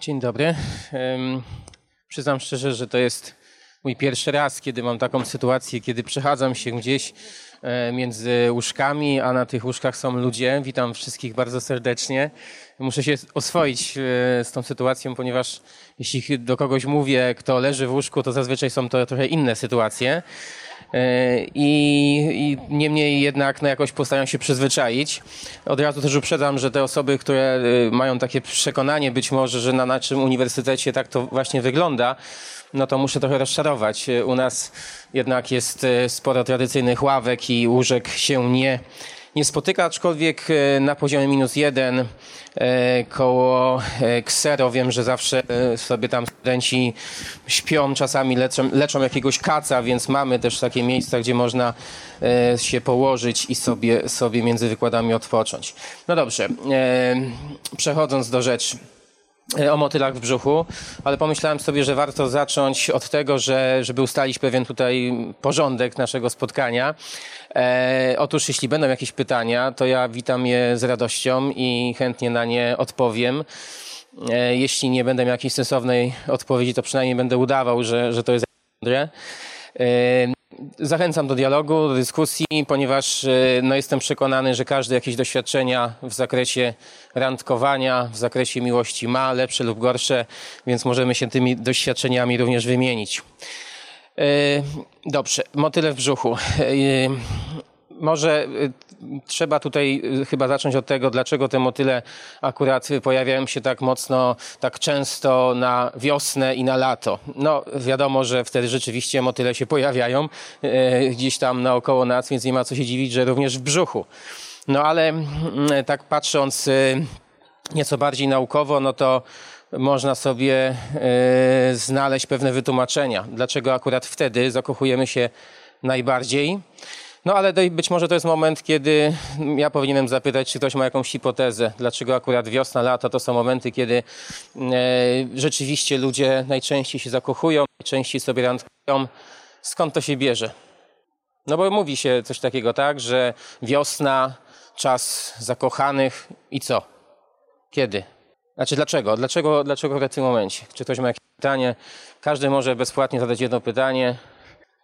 Dzień dobry. Przyznam szczerze, że to jest mój pierwszy raz, kiedy mam taką sytuację, kiedy przechadzam się gdzieś e, między łóżkami, a na tych łóżkach są ludzie. Witam wszystkich bardzo serdecznie. Muszę się oswoić e, z tą sytuacją, ponieważ jeśli do kogoś mówię, kto leży w łóżku, to zazwyczaj są to trochę inne sytuacje. E, I, I niemniej jednak no, jakoś postaram się przyzwyczaić. Od razu też uprzedzam, że te osoby, które e, mają takie przekonanie być może, że na naszym uniwersytecie tak to właśnie wygląda, no to muszę trochę rozczarować. E, u nas jednak jest sporo tradycyjnych ławek i łóżek się nie nie spotyka, aczkolwiek e, na poziomie minus jeden e, koło Ksero e, wiem, że zawsze sobie tam studenci śpią, czasami leczą, leczą jakiegoś kaca, więc mamy też takie miejsca, gdzie można się położyć i sobie, sobie między wykładami odpocząć. No dobrze, przechodząc do rzeczy. E, o motylach w brzuchu, ale pomyślałem sobie, że warto zacząć od tego, że, żeby ustalić pewien tutaj porządek naszego spotkania. E, otóż jeśli będą jakieś pytania, to ja witam je z radością i chętnie na nie odpowiem. E, jeśli nie będę miał jakiejś sensownej odpowiedzi, to przynajmniej będę udawał, że, że to jest mądre. E, Zachęcam do dialogu, do dyskusji, ponieważ e, no, jestem przekonany, że każdy jakieś doświadczenia w zakresie randkowania, w zakresie miłości ma, lepsze lub gorsze, więc możemy się tymi doświadczeniami również wymienić. E, dobrze, motyle w brzuchu. E, może trzeba tutaj y, chyba zacząć od tego, dlaczego te motyle akurat pojawiają się tak mocno, tak często na wiosnę i na lato. No wiadomo, że wtedy rzeczywiście motyle się pojawiają y, gdzieś tam naokoło nas, więc nie ma co się dziwić, że również w brzuchu. No ale mm, tak patrząc nieco bardziej naukowo, no to można sobie znaleźć pewne wytłumaczenia, dlaczego akurat wtedy zakochujemy się najbardziej. No ale być może to jest moment, kiedy ja powinienem zapytać, czy ktoś ma jakąś hipotezę, dlaczego akurat wiosna, lato to są momenty, kiedy e, rzeczywiście ludzie najczęściej się zakochują, najczęściej sobie randkują. Skąd to się bierze? No bo mówi się coś takiego, tak, że wiosna, czas zakochanych i co? Kiedy? Znaczy dlaczego? Dlaczego, dlaczego w tym momencie? Czy ktoś ma jakieś pytanie? Każdy może bezpłatnie zadać jedno pytanie.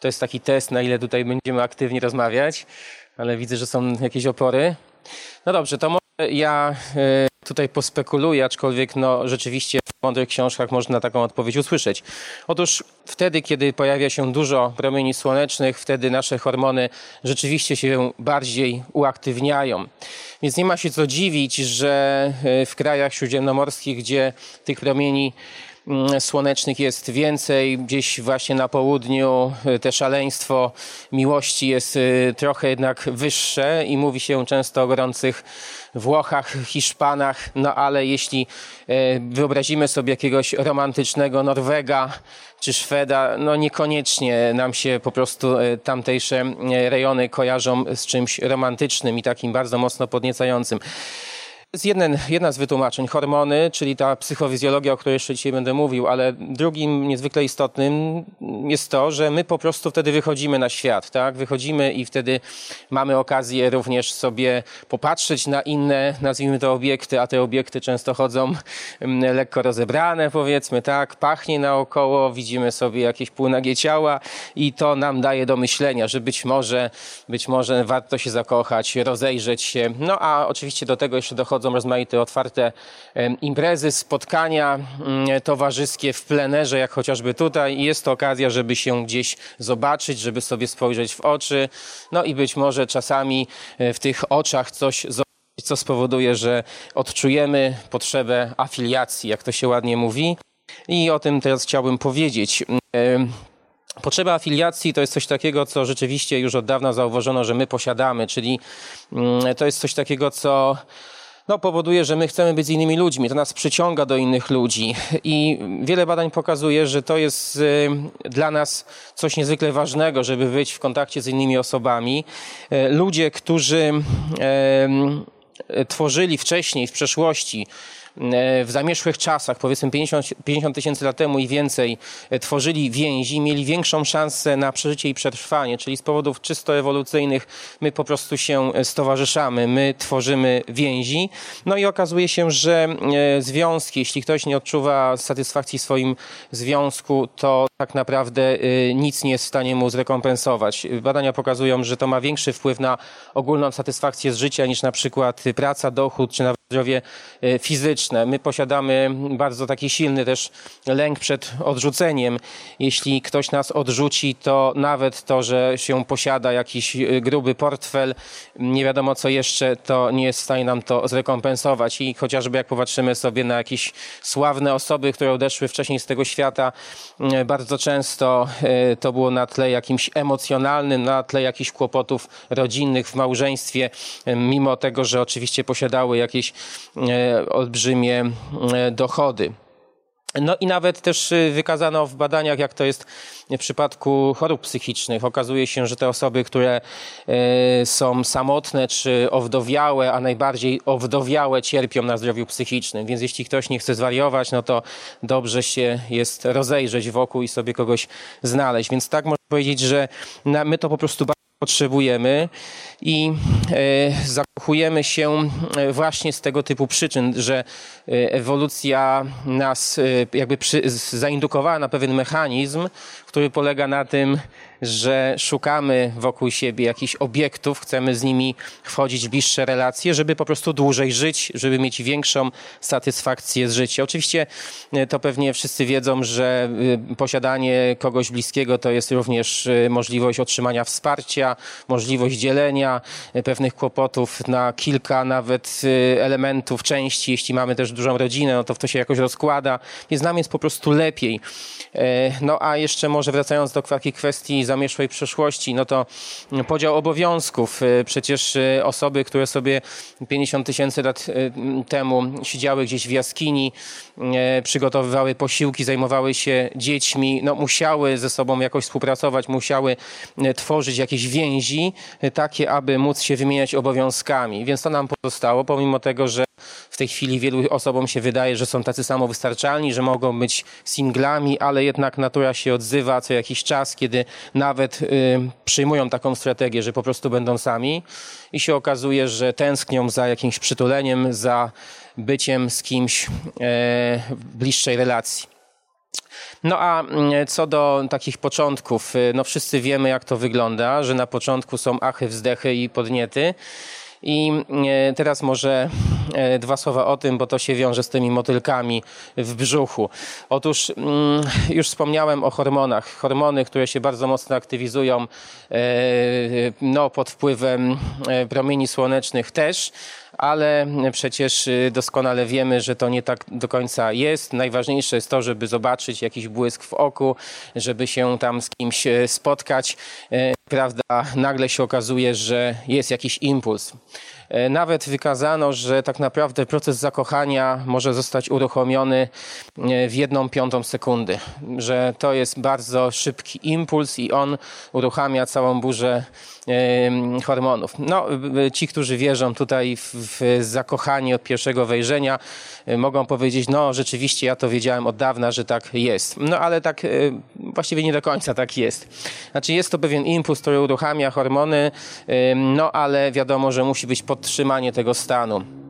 To jest taki test, na ile tutaj będziemy aktywnie rozmawiać, ale widzę, że są jakieś opory. No dobrze, to może ja e, tutaj pospekuluję, aczkolwiek no, rzeczywiście w mądrych książkach można taką odpowiedź usłyszeć. Otóż wtedy, kiedy pojawia się dużo promieni słonecznych, wtedy nasze hormony rzeczywiście się bardziej uaktywniają. Więc nie ma się co dziwić, że e, w krajach śródziemnomorskich, gdzie tych promieni słonecznych jest więcej, gdzieś właśnie na południu y, te szaleństwo miłości jest y, trochę jednak wyższe i mówi się często o gorących Włochach, Hiszpanach, no ale jeśli y, wyobrazimy sobie jakiegoś romantycznego Norwega czy Szweda, no niekoniecznie nam się po prostu tamtejsze rejony kojarzą z czymś romantycznym i takim bardzo mocno podniecającym jest jeden, jedna z wytłumaczeń, hormony, czyli ta psychofizjologia, o której jeszcze dzisiaj będę mówił, ale drugim niezwykle istotnym jest to, że my po prostu wtedy wychodzimy na świat, tak? Wychodzimy i wtedy mamy okazję również sobie popatrzeć na inne, nazwijmy to obiekty, a te obiekty często chodzą mm, lekko rozebrane, powiedzmy, tak? Pachnie naokoło, widzimy sobie jakieś półnagie ciała i to nam daje do myślenia, że być może, być może warto się zakochać, rozejrzeć się. No a oczywiście do tego jeszcze dochodzą prowadzą rozmaite otwarte imprezy, spotkania mm, towarzyskie w plenerze, jak chociażby tutaj. I jest to okazja, żeby się gdzieś zobaczyć, żeby sobie spojrzeć w oczy. No i być może czasami e, w tych oczach coś zobaczyć co spowoduje, że odczujemy potrzebę afiliacji, jak to się ładnie mówi. I o tym teraz chciałbym powiedzieć. Potrzeba afiliacji to jest coś takiego, co rzeczywiście już od dawna zauważono, że my posiadamy, czyli mm, to jest coś takiego, co no, powoduje, że my chcemy być z innymi ludźmi. To nas przyciąga do innych ludzi. I wiele badań pokazuje, że to jest y, dla nas coś niezwykle ważnego, żeby być w kontakcie z innymi osobami. E, ludzie, którzy tworzyli wcześniej, w przeszłości, w zamierzchłych czasach, powiedzmy 50, 50 tysięcy lat temu i więcej, tworzyli więzi, mieli większą szansę na przeżycie i przetrwanie, czyli z powodów czysto ewolucyjnych my po prostu się stowarzyszamy, my tworzymy więzi. No i okazuje się, że związki, jeśli ktoś nie odczuwa satysfakcji w swoim związku, to tak naprawdę nic nie jest w stanie mu zrekompensować. Badania pokazują, że to ma większy wpływ na ogólną satysfakcję z życia niż na przykład praca, dochód czy nawet zdrowie e, My posiadamy bardzo taki silny też lęk przed odrzuceniem. Jeśli ktoś nas odrzuci, to nawet to, że się posiada jakiś e, gruby portfel, nie wiadomo co jeszcze, to nie jest w stanie nam to zrekompensować. I chociażby jak popatrzymy sobie na jakieś sławne osoby, które odeszły wcześniej z tego świata, bardzo często e, to było na tle jakimś emocjonalnym, na tle jakichś kłopotów rodzinnych w małżeństwie, mimo tego, że oczywiście posiadały jakieś e, olbrzymie e, dochody. No i nawet też y, wykazano w badaniach, jak to jest w przypadku chorób psychicznych. Okazuje się, że te osoby, które y, są samotne czy owdowiałe, a najbardziej owdowiałe cierpią na zdrowiu psychicznym. Więc jeśli ktoś nie chce zwariować, no to dobrze się jest rozejrzeć wokół i sobie kogoś znaleźć. Więc tak można powiedzieć, że my to po prostu potrzebujemy i e, zakochujemy się e, właśnie z tego typu przyczyn, że e, ewolucja nas jakby przy, zaindukowała na pewien mechanizm, który polega na tym, że szukamy wokół siebie jakichś obiektów, chcemy z nimi wchodzić w bliższe relacje, żeby po prostu dłużej żyć, żeby mieć większą satysfakcję z życia. Oczywiście to pewnie wszyscy wiedzą, że posiadanie kogoś bliskiego to jest również możliwość otrzymania wsparcia, możliwość dzielenia pewnych kłopotów na kilka nawet elementów, części. Jeśli mamy też dużą rodzinę, no to w to się jakoś rozkłada, więc nam jest po prostu lepiej. No a jeszcze może wracając do takiej kwestii zamierzchłej przeszłości, no to podział obowiązków. Przecież osoby, które sobie 50 tysięcy lat temu siedziały gdzieś w jaskini, przygotowywały posiłki, zajmowały się dziećmi, no musiały ze sobą jakoś współpracować, musiały tworzyć jakieś więzi takie, aby móc się wymieniać obowiązkami. Więc to nam pozostało, pomimo tego, że w tej chwili wielu osobom się wydaje, że są tacy samowystarczalni, że mogą być singlami, ale jednak natura się odzywa co jakiś czas, kiedy nawet y, przyjmują taką strategię, że po prostu będą sami i się okazuje, że tęsknią za jakimś przytuleniem, za byciem z kimś e, w bliższej relacji. No a mm, co do takich początków, y, no wszyscy wiemy jak to wygląda, że na początku są achy, wzdechy i podniety. I e, teraz może e, dwa słowa o tym, bo to się wiąże z tymi motylkami w brzuchu. Otóż mm, już wspomniałem o hormonach. Hormony, które się bardzo mocno aktywizują no, pod wpływem promieni słonecznych też ale przecież doskonale wiemy, że to nie tak do końca jest. Najważniejsze jest to, żeby zobaczyć jakiś błysk w oku, żeby się tam z kimś spotkać. Prawda, nagle się okazuje, że jest jakiś impuls. Nawet wykazano, że tak naprawdę proces zakochania może zostać uruchomiony w jedną piątą sekundy, że to jest bardzo szybki impuls i on uruchamia całą burzę hormonów. No, ci, którzy wierzą tutaj w, w zakochanie od pierwszego wejrzenia, e, mogą powiedzieć, no rzeczywiście ja to wiedziałem od dawna, że tak jest. No ale tak właściwie nie do końca tak jest. Znaczy jest to pewien impuls, który uruchamia hormony, no ale wiadomo, że musi być podtrzymanie tego stanu.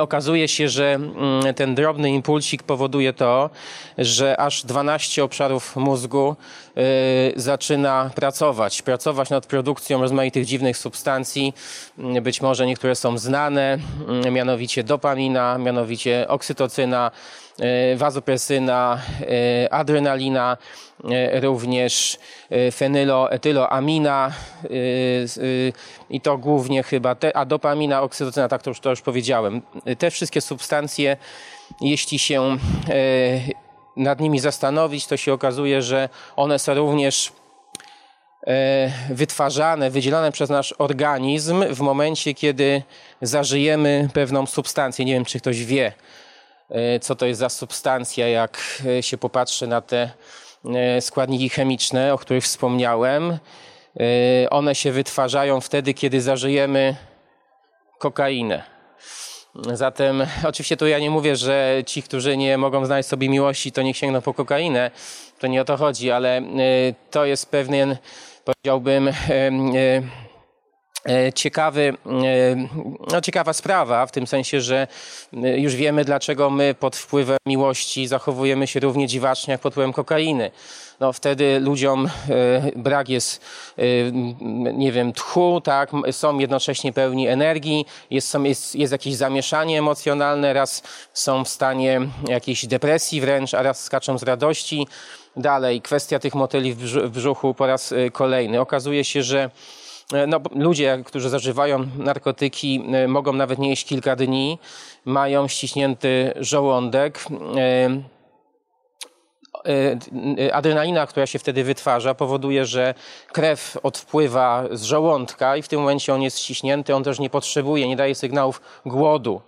Okazuje się, że mm, ten drobny impulsik powoduje to, że aż 12 obszarów mózgu y, zaczyna pracować. Pracować nad produkcją rozmaitych dziwnych substancji. Mm, być może niektóre są znane, mm, mianowicie dopamina, mianowicie oksytocyna, wazopresyna, y, adrenalina, również fenyloetyloamina i to głównie chyba, te, a dopamina, oksytocyna, tak to już, to już powiedziałem. Te wszystkie substancje, jeśli się e, nad nimi zastanowić, to się okazuje, że one są również e, wytwarzane, wydzielane przez nasz organizm w momencie, kiedy zażyjemy pewną substancję. Nie wiem, czy ktoś wie, e, co to jest za substancja, jak się popatrzy na te składniki chemiczne, o których wspomniałem. One się wytwarzają wtedy, kiedy zażyjemy kokainę. Zatem oczywiście tu ja nie mówię, że ci, którzy nie mogą znaleźć sobie miłości, to niech sięgną po kokainę. To nie o to chodzi, ale to jest pewien, powiedziałbym, E, ciekawy, e, no ciekawa sprawa, w tym sensie, że e, już wiemy, dlaczego my pod wpływem miłości zachowujemy się równie dziwacznie jak pod wpływem kokainy. No, wtedy ludziom brak jest, nie wiem, tchu, tak, są jednocześnie pełni energii, jest, są, jest, jest jakieś zamieszanie emocjonalne, raz są w stanie jakiejś depresji wręcz, a raz skaczą z radości. Dalej, kwestia tych motyli w brzuchu po raz kolejny. Okazuje się, że E, no, ludzie, którzy zażywają narkotyki, e, mogą nawet nie jeść kilka dni, mają ściśnięty żołądek. E, adrenalina, która się wtedy wytwarza, powoduje, że krew odpływa z żołądka i w tym momencie on jest ściśnięty, on też nie potrzebuje, nie daje sygnałów głodu.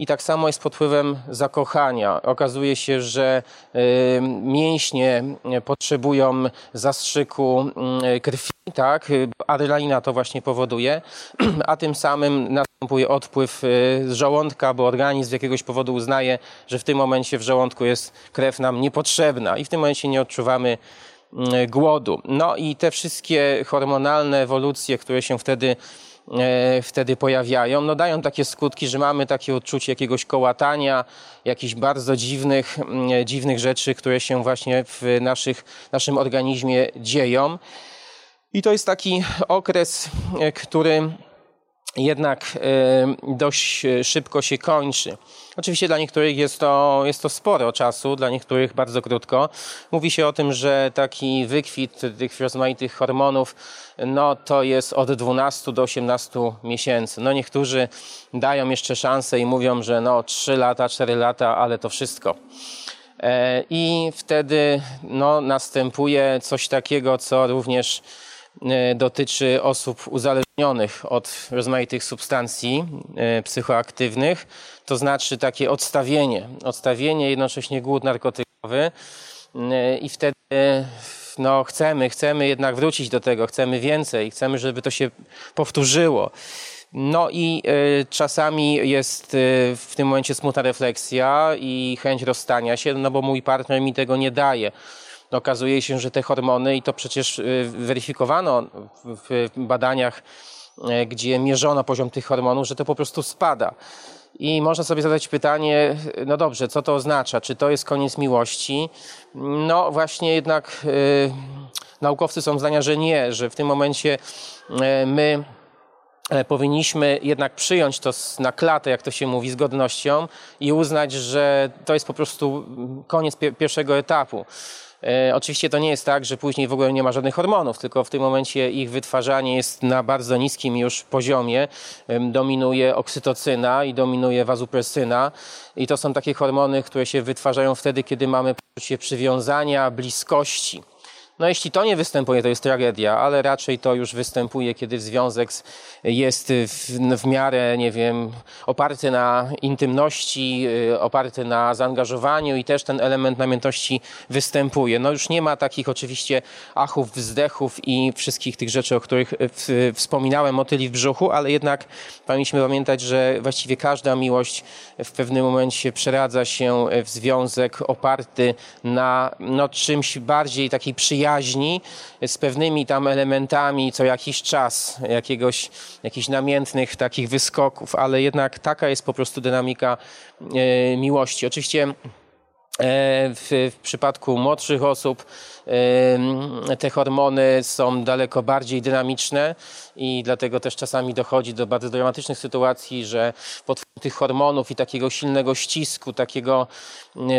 I tak samo jest pod wpływem zakochania. Okazuje się, że y, mięśnie potrzebują zastrzyku y, krwi, tak? Adrenalina to właśnie powoduje, a tym samym następuje odpływ y, z żołądka, bo organizm z jakiegoś powodu uznaje, że w tym momencie w żołądku jest krew nam niepotrzebna i w tym momencie nie odczuwamy głodu. No i te wszystkie hormonalne ewolucje, które się wtedy wtedy pojawiają, no dają takie skutki, że mamy takie odczucie jakiegoś kołatania, jakichś bardzo dziwnych, mm, dziwnych rzeczy, które się właśnie w naszych, naszym organizmie dzieją. I to jest taki okres, e, który jednak e, dość szybko się kończy. Oczywiście dla niektórych jest to, jest to sporo czasu, dla niektórych bardzo krótko. Mówi się o tym, że taki wykwit tych rozmaitych hormonów no to jest od 12 do 18 miesięcy. No niektórzy dają jeszcze szansę i mówią, że no 3 lata, 4 lata, ale to wszystko. E, I wtedy no, następuje coś takiego, co również e, dotyczy osób uzależnionych od rozmaitych substancji e, psychoaktywnych, to znaczy takie odstawienie, odstawienie, jednocześnie głód narkotykowy i wtedy no chcemy, chcemy jednak wrócić do tego, chcemy więcej, chcemy, żeby to się powtórzyło. No i czasami jest w tym momencie smutna refleksja i chęć rozstania się, no bo mój partner mi tego nie daje. Okazuje się, że te hormony, i to przecież y, weryfikowano w, badaniach, gdzie mierzono poziom tych hormonów, że to po prostu spada. I można sobie zadać pytanie, no dobrze, co to oznacza? Czy to jest koniec miłości? No właśnie jednak yy, naukowcy są zdania, że nie, że w tym momencie yy, my e, powinniśmy jednak przyjąć to na klatę, jak to się mówi, z godnością i uznać, że to jest po prostu koniec pierwszego etapu. E, oczywiście to nie jest tak, że później w ogóle nie ma żadnych hormonów, tylko w tym momencie ich wytwarzanie jest na bardzo niskim już poziomie. Dominuje oksytocyna i dominuje wazupresyna. I to są takie hormony, które się wytwarzają wtedy, kiedy mamy poczucie przywiązania, bliskości. No jeśli to nie występuje, to jest tragedia, ale raczej to już występuje, kiedy związek jest w, w miarę, nie wiem, oparty na intymności, y, oparty na zaangażowaniu i też ten element namiętności występuje. No już nie ma takich oczywiście achów, wzdechów i wszystkich tych rzeczy, o których y, wspominałem, motyli w brzuchu, ale jednak powinniśmy pamiętać, że właściwie każda miłość w pewnym momencie przeradza się w związek oparty na no, czymś bardziej takiej przyjaznej, przyjaźni z pewnymi tam elementami co jakiś czas, jakiegoś, jakichś namiętnych takich wyskoków, ale jednak taka jest po prostu dynamika e, miłości. Oczywiście w, w, przypadku młodszych osób te hormony są daleko bardziej dynamiczne i dlatego też czasami dochodzi do bardzo dramatycznych sytuacji, że pod tych hormonów i takiego silnego ścisku, takiego,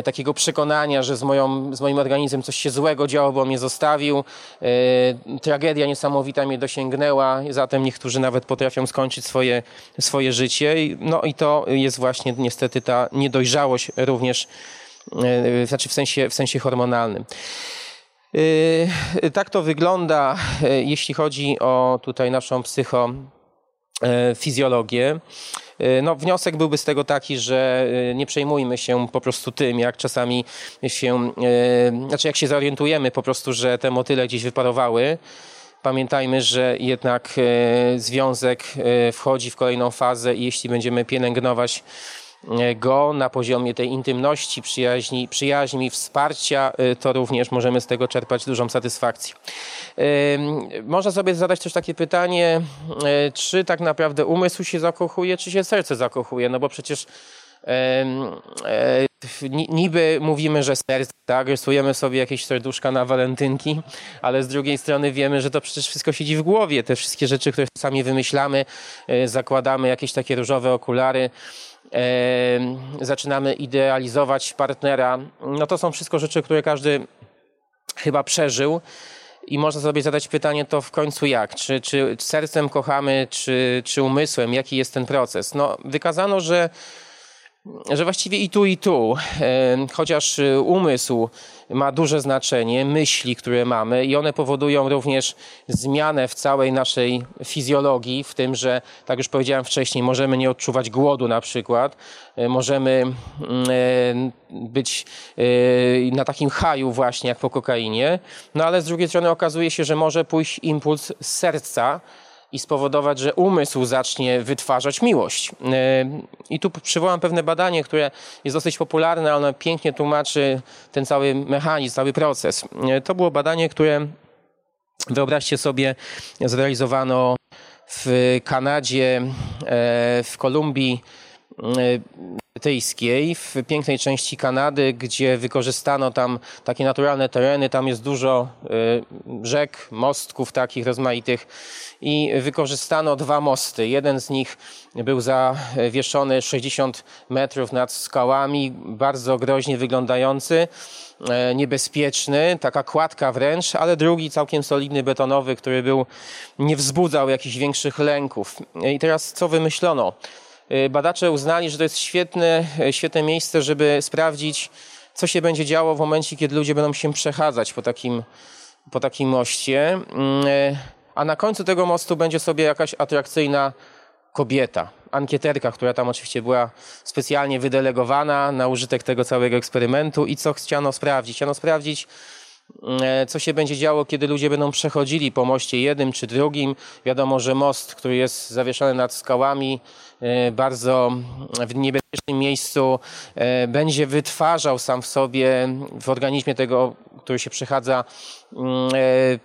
takiego przekonania, że z, moją, z moim organizmem coś się złego działo, bo mnie zostawił, e, tragedia niesamowita mnie dosięgnęła, zatem niektórzy nawet potrafią skończyć swoje, swoje życie. No i to jest właśnie niestety ta niedojrzałość również, e, znaczy w sensie, w sensie hormonalnym. Yy, tak to wygląda, yy, jeśli chodzi o tutaj naszą psychofizjologię. No, wniosek byłby z tego taki, że nie przejmujmy się po prostu tym, jak czasami się, znaczy jak się zorientujemy po prostu, że te motyle gdzieś wyparowały, Pamiętajmy, że jednak związek wchodzi w kolejną fazę i jeśli będziemy pielęgnować go na poziomie tej intymności, przyjaźni, przyjaźni, wsparcia, to również możemy z tego czerpać dużą satysfakcję. Można sobie zadać też takie pytanie, czy tak naprawdę umysł się zakochuje, czy się serce zakochuje, no bo przecież E, niby mówimy, że serce, tak, rysujemy sobie jakieś serduszka na walentynki, ale z drugiej strony wiemy, że to przecież wszystko siedzi w głowie. Te wszystkie rzeczy, które sami wymyślamy, e, zakładamy jakieś takie różowe okulary, zaczynamy idealizować partnera. No to są wszystko rzeczy, które każdy chyba przeżył. I można sobie zadać pytanie, to w końcu jak? Czy, czy sercem kochamy, czy, czy umysłem? Jaki jest ten proces? No, wykazano, że że właściwie i tu, i tu, chociaż e, umysł ma duże znaczenie, myśli, które mamy, i one powodują również zmianę w całej naszej fizjologii, w tym, że, tak już powiedziałem wcześniej, możemy nie odczuwać głodu na przykład, e, możemy mm, być na takim haju właśnie jak po kokainie, no ale z drugiej strony okazuje się, że może pójść impuls z serca, i spowodować, że umysł zacznie wytwarzać miłość. E, I tu przywołam pewne badanie, które jest dosyć popularne, ono pięknie tłumaczy ten cały mechanizm, cały proces. E, to było badanie, które wyobraźcie sobie zrealizowano w Kanadzie, e, w Kolumbii brytyjskiej, w pięknej części Kanady, gdzie wykorzystano tam takie naturalne tereny, tam jest dużo rzek, mostków takich rozmaitych i wykorzystano dwa mosty. Jeden z nich był zawieszony 60 metrów nad skałami, bardzo groźnie wyglądający, e, niebezpieczny, taka kładka wręcz, ale drugi całkiem solidny, betonowy, który był, nie wzbudzał jakichś większych lęków. I teraz co wymyślono? E, badacze uznali, że to jest świetne, e, świetne miejsce, żeby sprawdzić, co się będzie działo w momencie, kiedy ludzie będą się przechadzać po takim, po takim moście. Mm, a na końcu tego mostu będzie sobie jakaś atrakcyjna kobieta, ankieterka, która tam oczywiście była specjalnie wydelegowana na użytek tego całego eksperymentu i co chciano sprawdzić? Chciano sprawdzić, co się będzie działo, kiedy ludzie będą przechodzili po moście jednym czy drugim. Wiadomo, że most, który jest zawieszony nad skałami, e, bardzo w niebezpiecznym miejscu, e, będzie wytwarzał sam w sobie, w organizmie tego, który się przechadza, mm,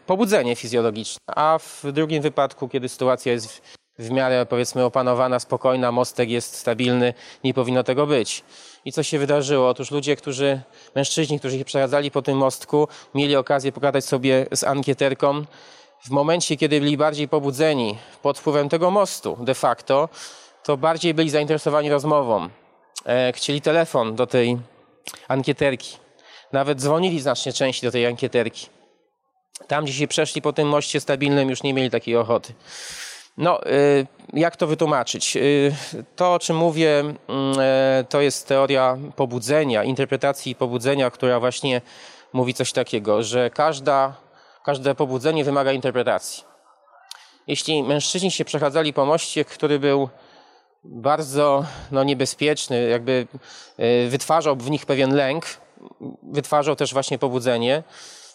pobudzenie fizjologiczne. A w drugim wypadku, kiedy sytuacja jest w miarę, powiedzmy, opanowana, spokojna, mostek jest stabilny, nie powinno tego być. I co się wydarzyło? Otóż ludzie, którzy, mężczyźni, którzy się przechadzali po tym mostku, mieli okazję pogadać sobie z ankieterką. W momencie, kiedy byli bardziej pobudzeni pod wpływem tego mostu, de facto, to bardziej byli zainteresowani rozmową. E, chcieli telefon do tej ankieterki. Nawet dzwonili znacznie częściej do tej ankieterki. Tam, gdzie się przeszli po tym moście stabilnym, już nie mieli takiej ochoty. No, y, jak to wytłumaczyć? Y, to, o czym mówię, mm, e, to jest teoria pobudzenia, interpretacji pobudzenia, która właśnie mówi coś takiego, że każda, każde pobudzenie wymaga interpretacji. Jeśli mężczyźni się przechadzali po moście, który był bardzo no, niebezpieczny, jakby y, wytwarzał w nich pewien lęk, wytwarzał też właśnie pobudzenie,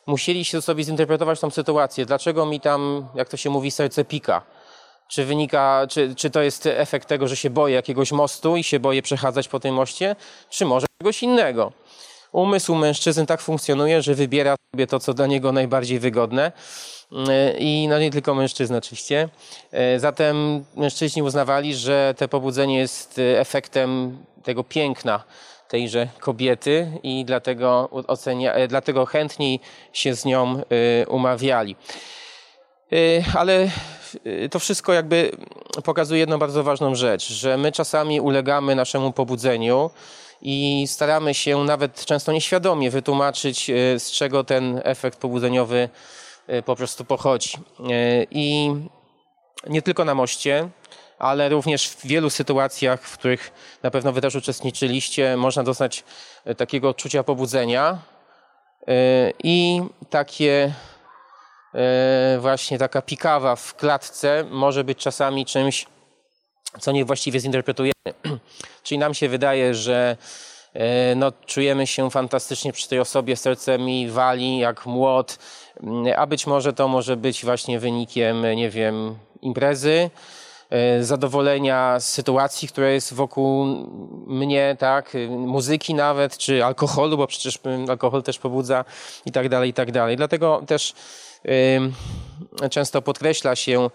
musieli się sobie zinterpretować tą sytuację. Dlaczego mi tam, jak to się mówi, serce pika? Czy wynika, czy, czy to jest efekt tego, że się boję jakiegoś mostu i się boję przechadzać po tym moście, czy może czegoś innego? Umysł mężczyzn tak funkcjonuje, że wybiera sobie to, co dla niego najbardziej wygodne. I no nie tylko mężczyzn oczywiście. Zatem mężczyźni uznawali, że to pobudzenie jest efektem tego piękna tejże kobiety i dlatego, ocenia, dlatego chętniej się z nią y, umawiali. Y, ale y, to wszystko jakby pokazuje jedną bardzo ważną rzecz, że my czasami ulegamy naszemu pobudzeniu i staramy się nawet często nieświadomie wytłumaczyć, y, z czego ten efekt pobudzeniowy po prostu pochodzi. I nie tylko na moście, ale również w wielu sytuacjach, w których na pewno wy też uczestniczyliście, można doznać takiego odczucia pobudzenia i takie właśnie taka pikawa w klatce może być czasami czymś, co niewłaściwie zinterpretujemy. Czyli nam się wydaje, że e, no, czujemy się fantastycznie przy tej osobie, serce mi wali jak młot, mm, a być może to może być właśnie wynikiem, nie wiem, imprezy, e, zadowolenia z sytuacji, która jest wokół mnie, tak, muzyki nawet, czy alkoholu, bo przecież alkohol też pobudza i tak dalej, i tak dalej. Dlatego też często podkreśla się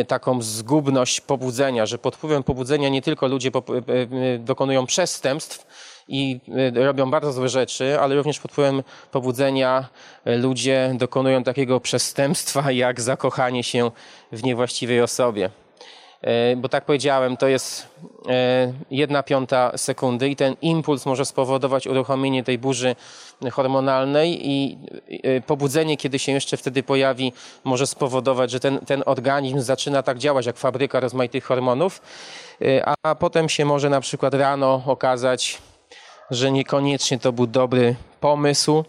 e, taką zgubność pobudzenia, że pod wpływem pobudzenia nie tylko ludzie dokonują przestępstw i robią bardzo złe rzeczy, ale również pod wpływem pobudzenia ludzie dokonują takiego przestępstwa jak zakochanie się w niewłaściwej osobie. E, bo tak powiedziałem, to jest e, jedna piąta sekundy i ten impuls może spowodować uruchomienie tej burzy hormonalnej i e, pobudzenie, kiedy się jeszcze wtedy pojawi, może spowodować, że ten, ten organizm zaczyna tak działać jak fabryka rozmaitych hormonów, a potem się może na przykład rano okazać, że niekoniecznie to był dobry pomysł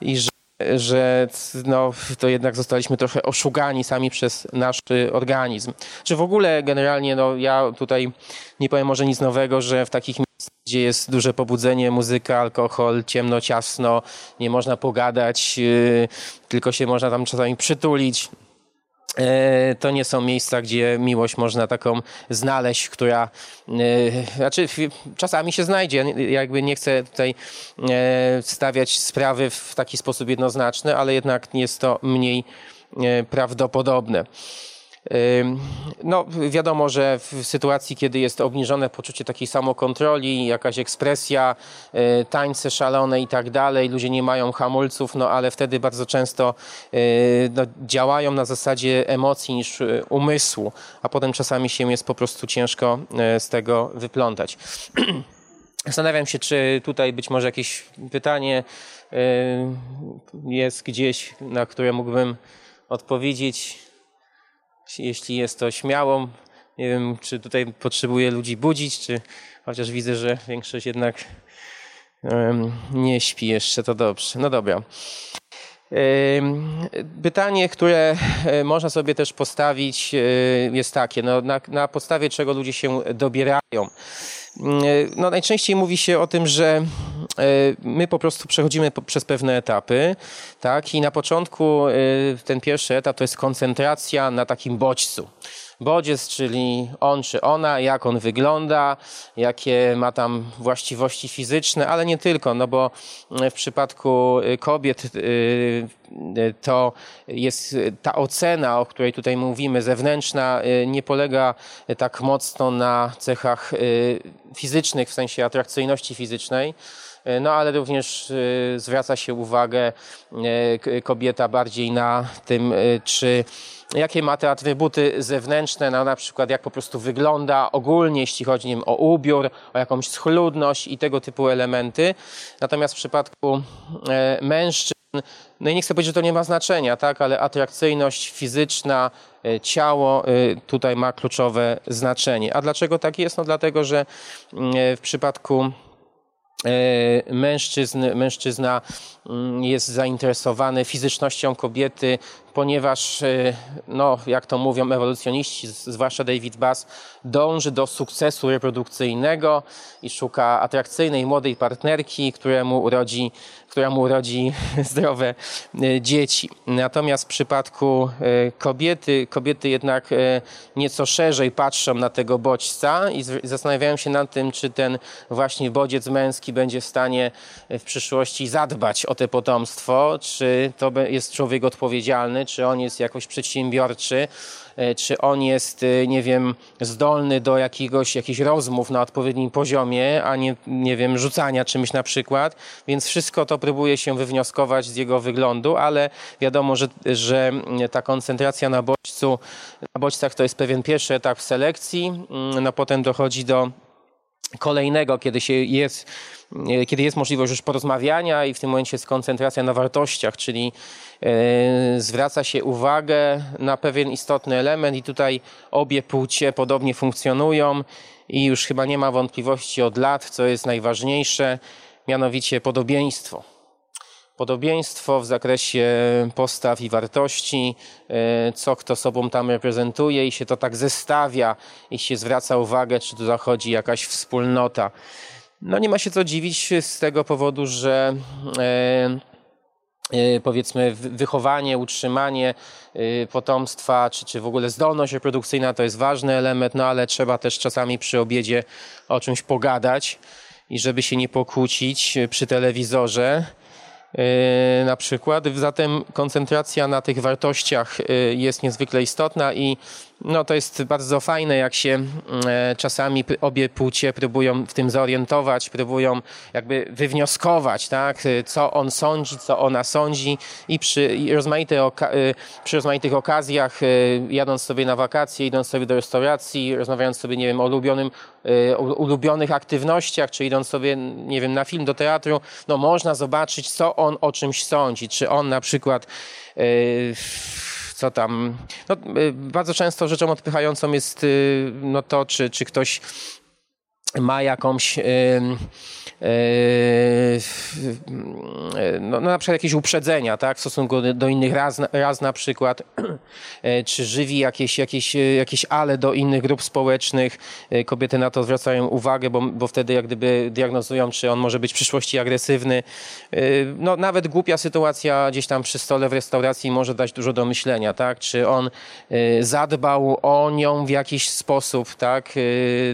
i że że no, to jednak zostaliśmy trochę oszukani sami przez nasz organizm. Czy w ogóle generalnie, no, ja tutaj nie powiem może nic nowego, że w takich miejscach, gdzie jest duże pobudzenie, muzyka, alkohol, ciemno, ciasno, nie można pogadać, yy, tylko się można tam czasami przytulić, to nie są miejsca, gdzie miłość można taką znaleźć, która e, znaczy czasami się znajdzie. Jakby nie chcę tutaj e, stawiać sprawy w taki sposób jednoznaczny, ale jednak jest to mniej prawdopodobne. No, wiadomo, że w sytuacji, kiedy jest obniżone poczucie takiej samokontroli, jakaś ekspresja, y, tańce szalone i tak dalej, ludzie nie mają hamulców, no ale wtedy bardzo często y, no, działają na zasadzie emocji niż y, umysłu, a potem czasami się jest po prostu ciężko z tego wyplątać. Zastanawiam się, czy tutaj być może jakieś pytanie jest gdzieś, na które mógłbym odpowiedzieć jeśli jest to śmiałą. Nie wiem, czy tutaj potrzebuję ludzi budzić, czy chociaż widzę, że większość jednak nie śpi jeszcze, to dobrze. No dobra. Pytanie, które e, można sobie też postawić, e, jest takie: no, na, na podstawie czego ludzie się dobierają? No, najczęściej mówi się o tym, że e, my po prostu przechodzimy przez pewne etapy, tak? I na początku ten pierwszy etap to jest koncentracja na takim bodźcu bodziec, czyli on czy ona, jak on wygląda, jakie ma tam właściwości fizyczne, ale nie tylko, no bo w przypadku kobiet to jest ta ocena, o której tutaj mówimy, zewnętrzna, nie polega tak mocno na cechach fizycznych, w sensie atrakcyjności fizycznej, no ale również zwraca się uwagę kobieta bardziej na tym, czy jakie ma te atrybuty zewnętrzne, no, na przykład jak po prostu wygląda ogólnie, jeśli chodzi wiem, o ubiór, o jakąś schludność i tego typu elementy. Natomiast w przypadku e, mężczyzn, no i nie chcę powiedzieć, że to nie ma znaczenia, tak, ale atrakcyjność fizyczna, e, ciało e, tutaj ma kluczowe znaczenie. A dlaczego tak jest? No dlatego, że mm, w przypadku mężczyzn, mężczyzna jest zainteresowany fizycznością kobiety, ponieważ, e, no, jak to mówią ewolucjoniści, zwłaszcza David Bass, dąży do sukcesu reprodukcyjnego i szuka atrakcyjnej młodej partnerki, któremu urodzi, która mu urodzi zdrowe e, dzieci. Natomiast w przypadku e, kobiety, kobiety jednak nieco szerzej patrzą na tego bodźca i zastanawiają się nad tym, czy ten właśnie bodziec męski będzie w stanie w przyszłości zadbać o te potomstwo, czy to jest człowiek odpowiedzialny, czy on jest jakoś przedsiębiorczy, e, czy on jest, e, nie wiem, zdolny do jakiegoś, jakichś rozmów na odpowiednim poziomie, a nie, nie wiem, rzucania czymś na przykład. Więc wszystko to próbuje się wywnioskować z jego wyglądu, ale wiadomo, że, że ta koncentracja na bodźcu, na bodźcach to jest pewien pierwszy etap selekcji, mm, no potem dochodzi do kolejnego, kiedy się jest, e, kiedy jest możliwość już porozmawiania i w tym momencie jest koncentracja na wartościach, czyli e, zwraca się uwagę na pewien istotny element i tutaj obie płcie podobnie funkcjonują i już chyba nie ma wątpliwości od lat, co jest najważniejsze, mianowicie podobieństwo podobieństwo w zakresie postaw i wartości, e, co kto sobą tam reprezentuje i się to tak zestawia i się zwraca uwagę, czy tu zachodzi jakaś wspólnota. No nie ma się co dziwić z tego powodu, że powiedzmy wychowanie, utrzymanie potomstwa, czy, czy w ogóle zdolność reprodukcyjna to jest ważny element, no ale trzeba też czasami przy obiedzie o czymś pogadać i żeby się nie pokłócić przy telewizorze. E, na przykład. Zatem koncentracja na tych wartościach e, jest niezwykle istotna i no, to jest bardzo fajne, jak się e, czasami obie płcie próbują w tym zorientować, próbują jakby wywnioskować, tak, co on sądzi, co ona sądzi i przy, rozmaite oka przy rozmaitych okazjach, jadąc sobie na wakacje, idąc sobie do restauracji, rozmawiając sobie, nie wiem, o ulubionym, ulubionych aktywnościach, czy idąc sobie, nie wiem, na film, do teatru, no można zobaczyć, co on o czymś sądzi. Czy on na przykład e, co tam. No, e, bardzo często rzeczą odpychającą jest e, no, to, czy, czy ktoś ma jakąś no, no, na przykład jakieś uprzedzenia tak, w stosunku do innych raz, raz na przykład, czy żywi jakieś, jakieś, jakieś ale do innych grup społecznych. Kobiety na to zwracają uwagę, bo, bo wtedy jak gdyby diagnozują, czy on może być w przyszłości agresywny. No, nawet głupia sytuacja gdzieś tam przy stole w restauracji może dać dużo do myślenia, tak? Czy on zadbał o nią w jakiś sposób, tak?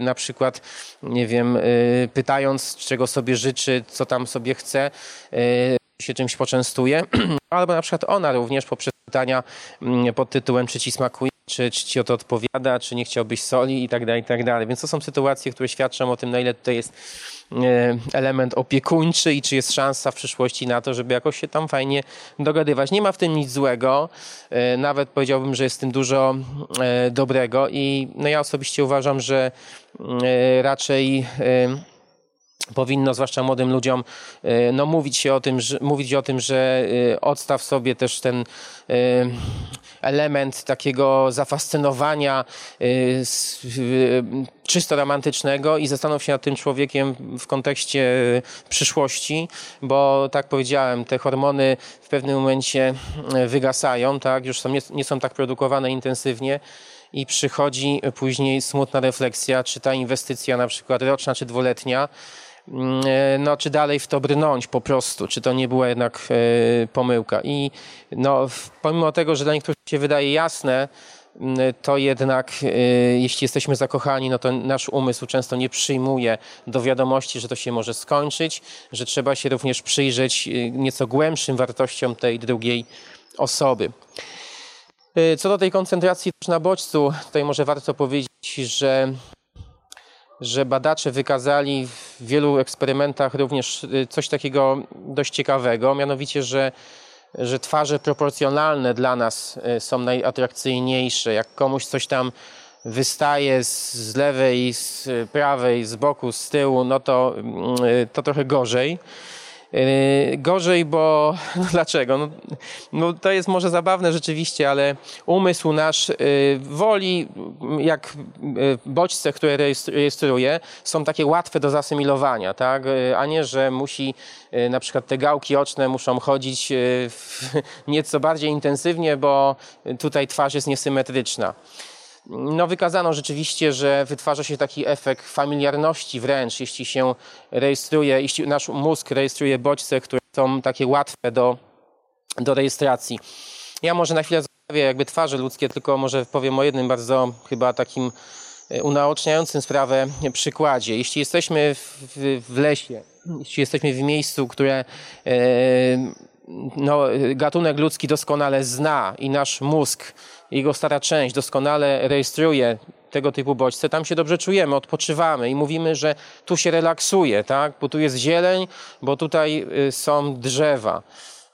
Na przykład nie wiem, y, pytając, czego sobie życzy, co tam sobie chce, y, się czymś poczęstuje, albo na przykład ona również poprzez pytania mm, pod tytułem czy ci smakuje, czy, czy ci o to odpowiada, czy nie chciałbyś soli i tak dalej, i tak dalej. Więc to są sytuacje, które świadczą o tym, na ile tutaj jest y, element opiekuńczy i czy jest szansa w przyszłości na to, żeby jakoś się tam fajnie dogadywać. Nie ma w tym nic złego, nawet powiedziałbym, że jest w tym dużo dobrego i no ja osobiście uważam, że E, raczej e, powinno, zwłaszcza młodym ludziom, e, no, mówić, się o tym, że, mówić o tym, że odstaw sobie też ten element takiego zafascynowania czysto romantycznego i zastanów się nad tym człowiekiem w kontekście przyszłości, bo tak powiedziałem, te hormony w pewnym momencie wygasają, tak, już są, nie, nie są tak produkowane intensywnie i przychodzi później smutna refleksja, czy ta inwestycja na przykład roczna czy dwuletnia, no, czy dalej w to brnąć po prostu, czy to nie była jednak e, pomyłka. I no, pomimo tego, że dla niektórych się wydaje jasne, mm, to jednak e, jeśli jesteśmy zakochani, no to nasz umysł często nie przyjmuje do wiadomości, że to się może skończyć, że trzeba się również przyjrzeć nieco głębszym wartościom tej drugiej osoby. Co do tej koncentracji na bodźcu, tutaj może warto powiedzieć, że, że badacze wykazali w wielu eksperymentach również y, coś takiego dość ciekawego, mianowicie, że, że twarze proporcjonalne dla nas y, są najatrakcyjniejsze. Jak komuś coś tam wystaje z, lewej, z prawej, z boku, z tyłu, no to, to trochę gorzej. Yy, gorzej, bo no dlaczego? No, no, to jest może zabawne rzeczywiście, ale umysł nasz yy, woli, jak yy, bodźce, które rejestruje, są takie łatwe do zasymilowania, tak? a nie, że musi na przykład te gałki oczne muszą chodzić nieco bardziej intensywnie, bo tutaj twarz jest niesymetryczna. No, wykazano rzeczywiście, że wytwarza się taki efekt familiarności wręcz, jeśli się rejestruje, jeśli nasz mózg rejestruje bodźce, które są takie łatwe do, do rejestracji. Ja może na chwilę zostawię jakby twarze ludzkie, tylko może powiem o jednym bardzo chyba takim e, unaoczniającym sprawę przykładzie. Jeśli jesteśmy w, w, lesie, jeśli jesteśmy w miejscu, które e, no, gatunek ludzki doskonale zna i nasz mózg jego stara część doskonale rejestruje tego typu bodźce, tam się dobrze czujemy, odpoczywamy i mówimy, że tu się relaksuje, tak? bo tu jest zieleń, bo tutaj y, są drzewa.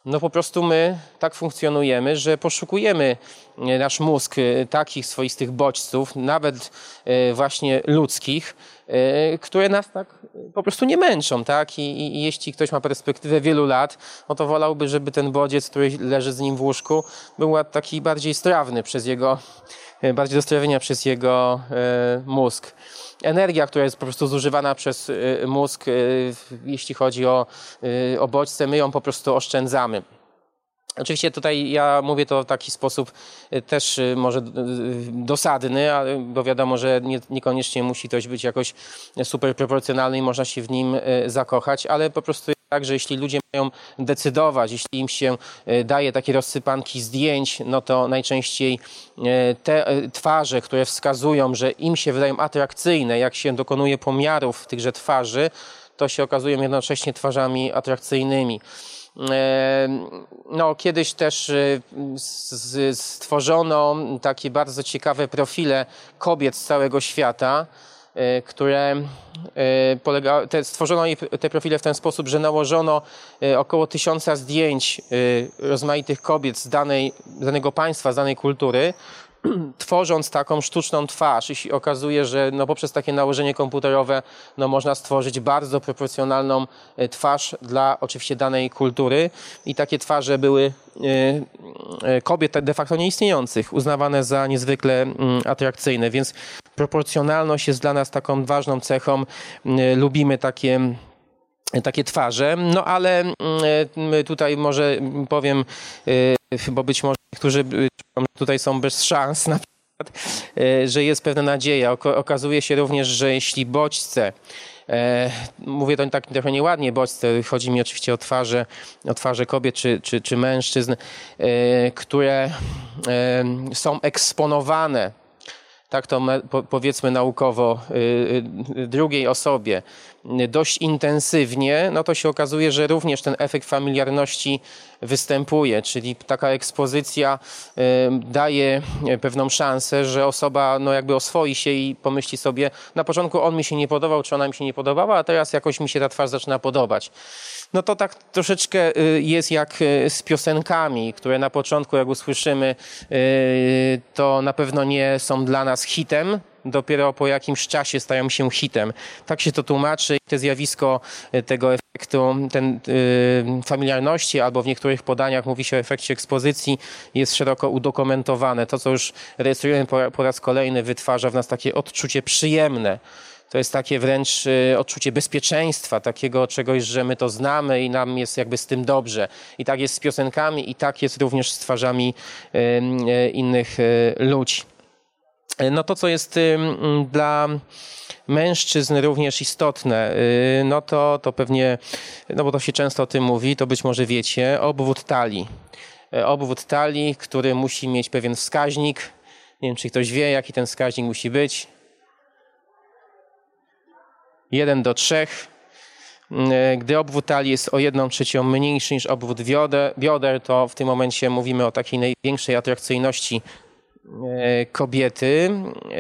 No po prostu my tak funkcjonujemy, że poszukujemy y, nasz mózg y, takich swoistych bodźców, nawet właśnie ludzkich, które nas tak po prostu nie męczą, tak? I, I, jeśli ktoś ma perspektywę wielu lat, no to wolałby, żeby ten bodziec, który leży z nim w łóżku, był taki bardziej strawny przez jego, e, bardziej do strawienia przez jego e, mózg. Energia, która jest po prostu zużywana przez e, mózg, e, jeśli chodzi o, e, o bodźce, my ją po prostu oszczędzamy. Oczywiście tutaj ja mówię to w taki sposób y, też y, może y, dosadny, bo wiadomo, że nie, niekoniecznie musi ktoś być jakoś super proporcjonalny i można się w nim zakochać, ale po prostu tak, że jeśli ludzie mają decydować, jeśli im się daje takie rozsypanki zdjęć, no to najczęściej te twarze, które wskazują, że im się wydają atrakcyjne, jak się dokonuje pomiarów tychże twarzy, to się okazują jednocześnie twarzami atrakcyjnymi. No, kiedyś też stworzono takie bardzo ciekawe profile kobiet z całego świata, które y, polega, te, stworzono te profile w ten sposób, że nałożono około tysiąca zdjęć rozmaitych kobiet z, danej, z danego państwa, z danej kultury, tworząc taką sztuczną twarz. I się okazuje, że no poprzez takie nałożenie komputerowe no można stworzyć bardzo proporcjonalną twarz dla oczywiście danej kultury. I takie twarze były kobiet de facto nieistniejących, uznawane za niezwykle mm, atrakcyjne, więc proporcjonalność jest dla nas taką ważną cechą. Lubimy takie takie twarze. No ale mm, tutaj może powiem, bo być może niektórzy tutaj są bez szans na przykład, że jest pewna nadzieja. Okazuje się również, że jeśli bodźce E, mówię to tak trochę nieładnie, bodźce, chodzi mi oczywiście o twarze, o twarze kobiet czy, czy, czy mężczyzn, e, które e, są eksponowane tak to powiedzmy naukowo, y, y, drugiej osobie dość intensywnie, no to się okazuje, że również ten efekt familiarności występuje, czyli taka ekspozycja y, daje pewną szansę, że osoba no jakby oswoi się i pomyśli sobie, na początku on mi się nie podobał, czy ona mi się nie podobała, a teraz jakoś mi się ta twarz zaczyna podobać. No to tak troszeczkę jest jak z piosenkami, które na początku jak usłyszymy, to na pewno nie są dla nas hitem, dopiero po jakimś czasie stają się hitem. Tak się to tłumaczy. Te zjawisko e, tego efektu ten, yy, familiarności, albo w niektórych podaniach mówi się o efekcie ekspozycji, jest szeroko udokumentowane. To, co już rejestrujemy po, po raz kolejny, wytwarza w nas takie odczucie przyjemne. To jest takie wręcz e, odczucie bezpieczeństwa, takiego czegoś, że my to znamy i nam jest jakby z tym dobrze. I tak jest z piosenkami, i tak jest również z twarzami innych ludzi. No to, co jest dla mężczyzn również istotne, y, no to, to pewnie, no bo to się często o tym mówi, to być może wiecie, obwód talii. E, obwód talii, który musi mieć pewien wskaźnik. Nie wiem, czy ktoś wie, jaki ten wskaźnik musi być. 1 do 3. E, gdy obwód talii jest o 1 trzecią mniejszy niż obwód bioder, to w tym momencie mówimy o takiej największej atrakcyjności kobiety. E,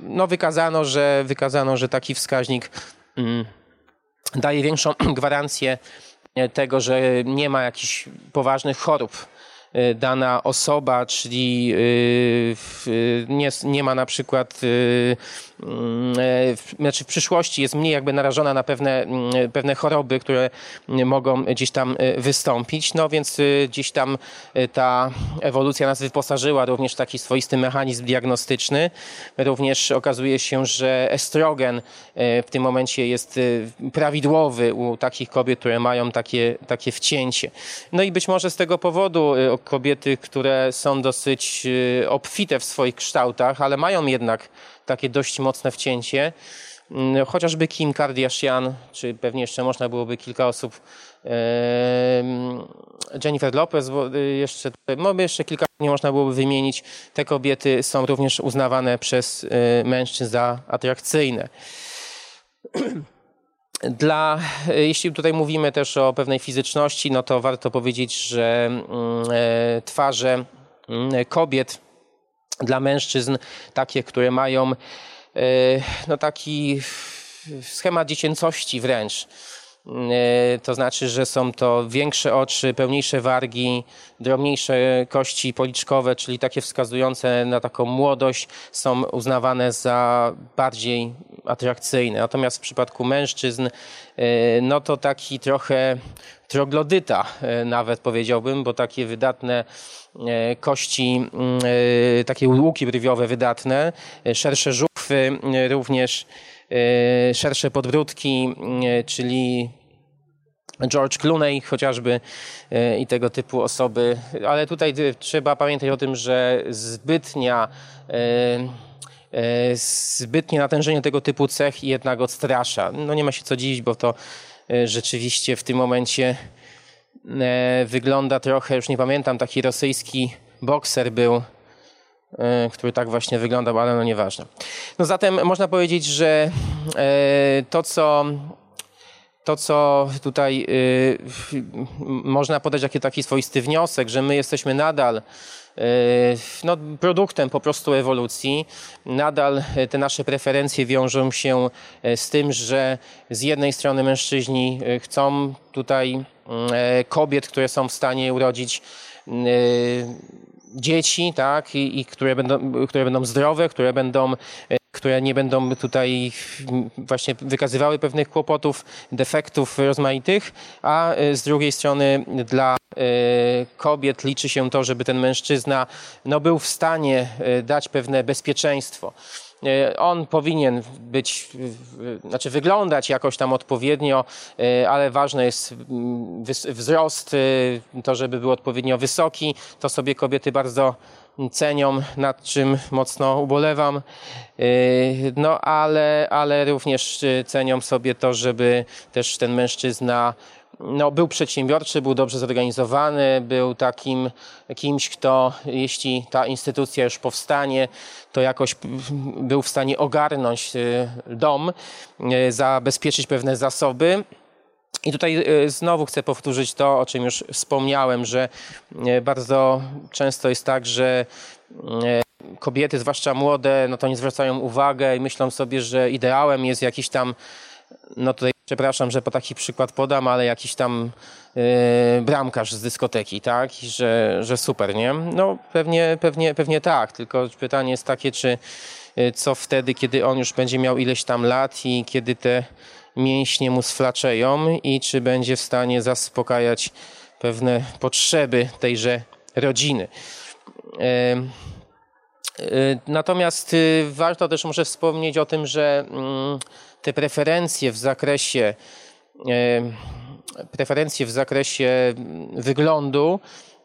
no wykazano, że, wykazano, że taki wskaźnik mm, daje większą gwarancję tego, że nie ma jakichś poważnych chorób dana osoba, czyli y, nie, nie ma na przykład, y, mm, znaczy w przyszłości jest mniej jakby narażona na pewne, mm, pewne choroby, które mogą gdzieś tam wystąpić, no więc gdzieś tam ta ewolucja nas wyposażyła również w taki swoisty mechanizm diagnostyczny. Również okazuje się, że estrogen w tym momencie jest prawidłowy u takich kobiet, które mają takie, takie wcięcie. No i być może z tego powodu kobiety, które są dosyć y, obfite w swoich kształtach, ale mają jednak takie dość mocne wcięcie. Mm, chociażby Kim Kardashian, czy pewnie jeszcze można byłoby kilka osób, Jennifer Lopez, y, jeszcze, no jeszcze kilka nie można byłoby wymienić. Te kobiety są również uznawane przez y, mężczyzn za atrakcyjne. Dla, jeśli tutaj mówimy też o pewnej fizyczności, no to warto powiedzieć, że mm, e, twarze mm, kobiet dla mężczyzn, takie, które mają e, no taki schemat dziecięcości wręcz, E, to znaczy, że są to większe oczy, pełniejsze wargi, drobniejsze kości policzkowe, czyli takie wskazujące na taką młodość, są uznawane za bardziej atrakcyjne. Natomiast w przypadku mężczyzn, e, no to taki trochę troglodyta e, nawet powiedziałbym, bo takie wydatne kości, mm, takie łuki brwiowe wydatne, szersze żuchwy również szersze podbródki, czyli George Clooney chociażby e, i tego typu osoby, ale tutaj trzeba pamiętać o tym, że zbytnia zbytnie natężenie tego typu cech jednak odstrasza. No nie ma się co dziwić, bo to rzeczywiście w tym momencie wygląda trochę, już nie pamiętam, taki rosyjski bokser był, E, który tak właśnie wyglądał, ale no nieważne. No zatem można powiedzieć, że e, to, co to, co tutaj y, można podać jako taki swoisty wniosek, że my jesteśmy nadal no, produktem po prostu ewolucji. Nadal te nasze preferencje wiążą się z tym, że z jednej strony mężczyźni chcą tutaj kobiet, które są w stanie urodzić dzieci, tak, i, i które, będą, które będą zdrowe, które będą e, które nie będą tutaj właśnie wykazywały pewnych kłopotów, defektów rozmaitych, a e, z drugiej strony dla e, kobiet liczy się to, żeby ten mężczyzna no, był w stanie dać pewne bezpieczeństwo. E, on powinien być, znaczy wyglądać jakoś tam odpowiednio, e, ale ważny jest mm, wzrost, e, to żeby był odpowiednio wysoki. To sobie kobiety bardzo cenią, nad czym mocno ubolewam. No ale, ale również cenią sobie to, żeby też ten mężczyzna no, był przedsiębiorczy, był dobrze zorganizowany, był takim kimś, kto jeśli ta instytucja już powstanie, to jakoś był w stanie ogarnąć y, dom, y, zabezpieczyć pewne zasoby. I tutaj y, znowu chcę powtórzyć to, o czym już wspomniałem, że bardzo często jest tak, że kobiety, zwłaszcza młode, no to nie zwracają uwagę i myślą sobie, że ideałem jest jakiś tam no tutaj przepraszam, że po taki przykład podam, ale jakiś tam yy, bramkarz z dyskoteki, tak? I że, że super, nie? No pewnie, pewnie, pewnie tak, tylko pytanie jest takie, czy yy, co wtedy, kiedy on już będzie miał ileś tam lat i kiedy te mięśnie mu sflaczeją i czy będzie w stanie zaspokajać pewne potrzeby tejże rodziny. Yy, natomiast y, warto też może wspomnieć o tym, że mm, te preferencje w zakresie e, preferencje w zakresie wyglądu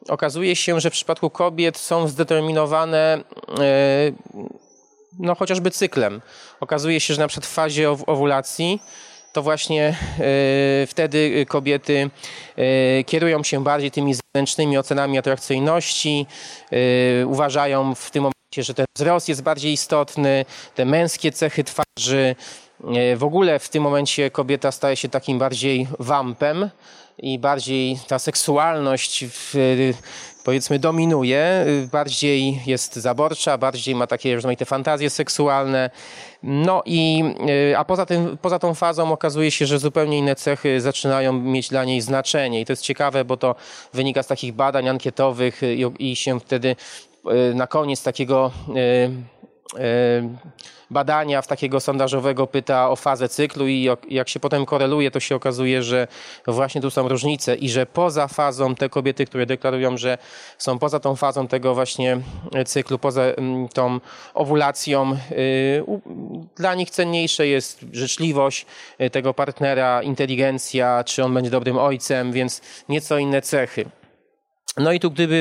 okazuje się, że w przypadku kobiet są zdeterminowane e, no, chociażby cyklem. Okazuje się, że na przykład w fazie owulacji to właśnie e, wtedy kobiety kierują się bardziej tymi zewnętrznymi ocenami atrakcyjności, uważają w tym momencie, że ten wzrost jest bardziej istotny, te męskie cechy twarzy, w ogóle w tym momencie kobieta staje się takim bardziej wampem i bardziej ta seksualność powiedzmy dominuje, bardziej jest zaborcza, bardziej ma takie rozmaite fantazje seksualne. No i e, a poza tym, poza tą fazą okazuje się, że zupełnie inne cechy zaczynają mieć dla niej znaczenie i to jest ciekawe, bo to wynika z takich badań ankietowych i, i się wtedy e, na koniec takiego badania w takiego sondażowego pyta o fazę cyklu i jak się potem koreluje, to się okazuje, że właśnie tu są różnice i że poza fazą te kobiety, które deklarują, że są poza tą fazą tego właśnie cyklu, poza tą owulacją, y, dla nich cenniejsze jest życzliwość y, tego partnera, inteligencja, czy on będzie dobrym ojcem, więc nieco inne cechy. No i tu gdyby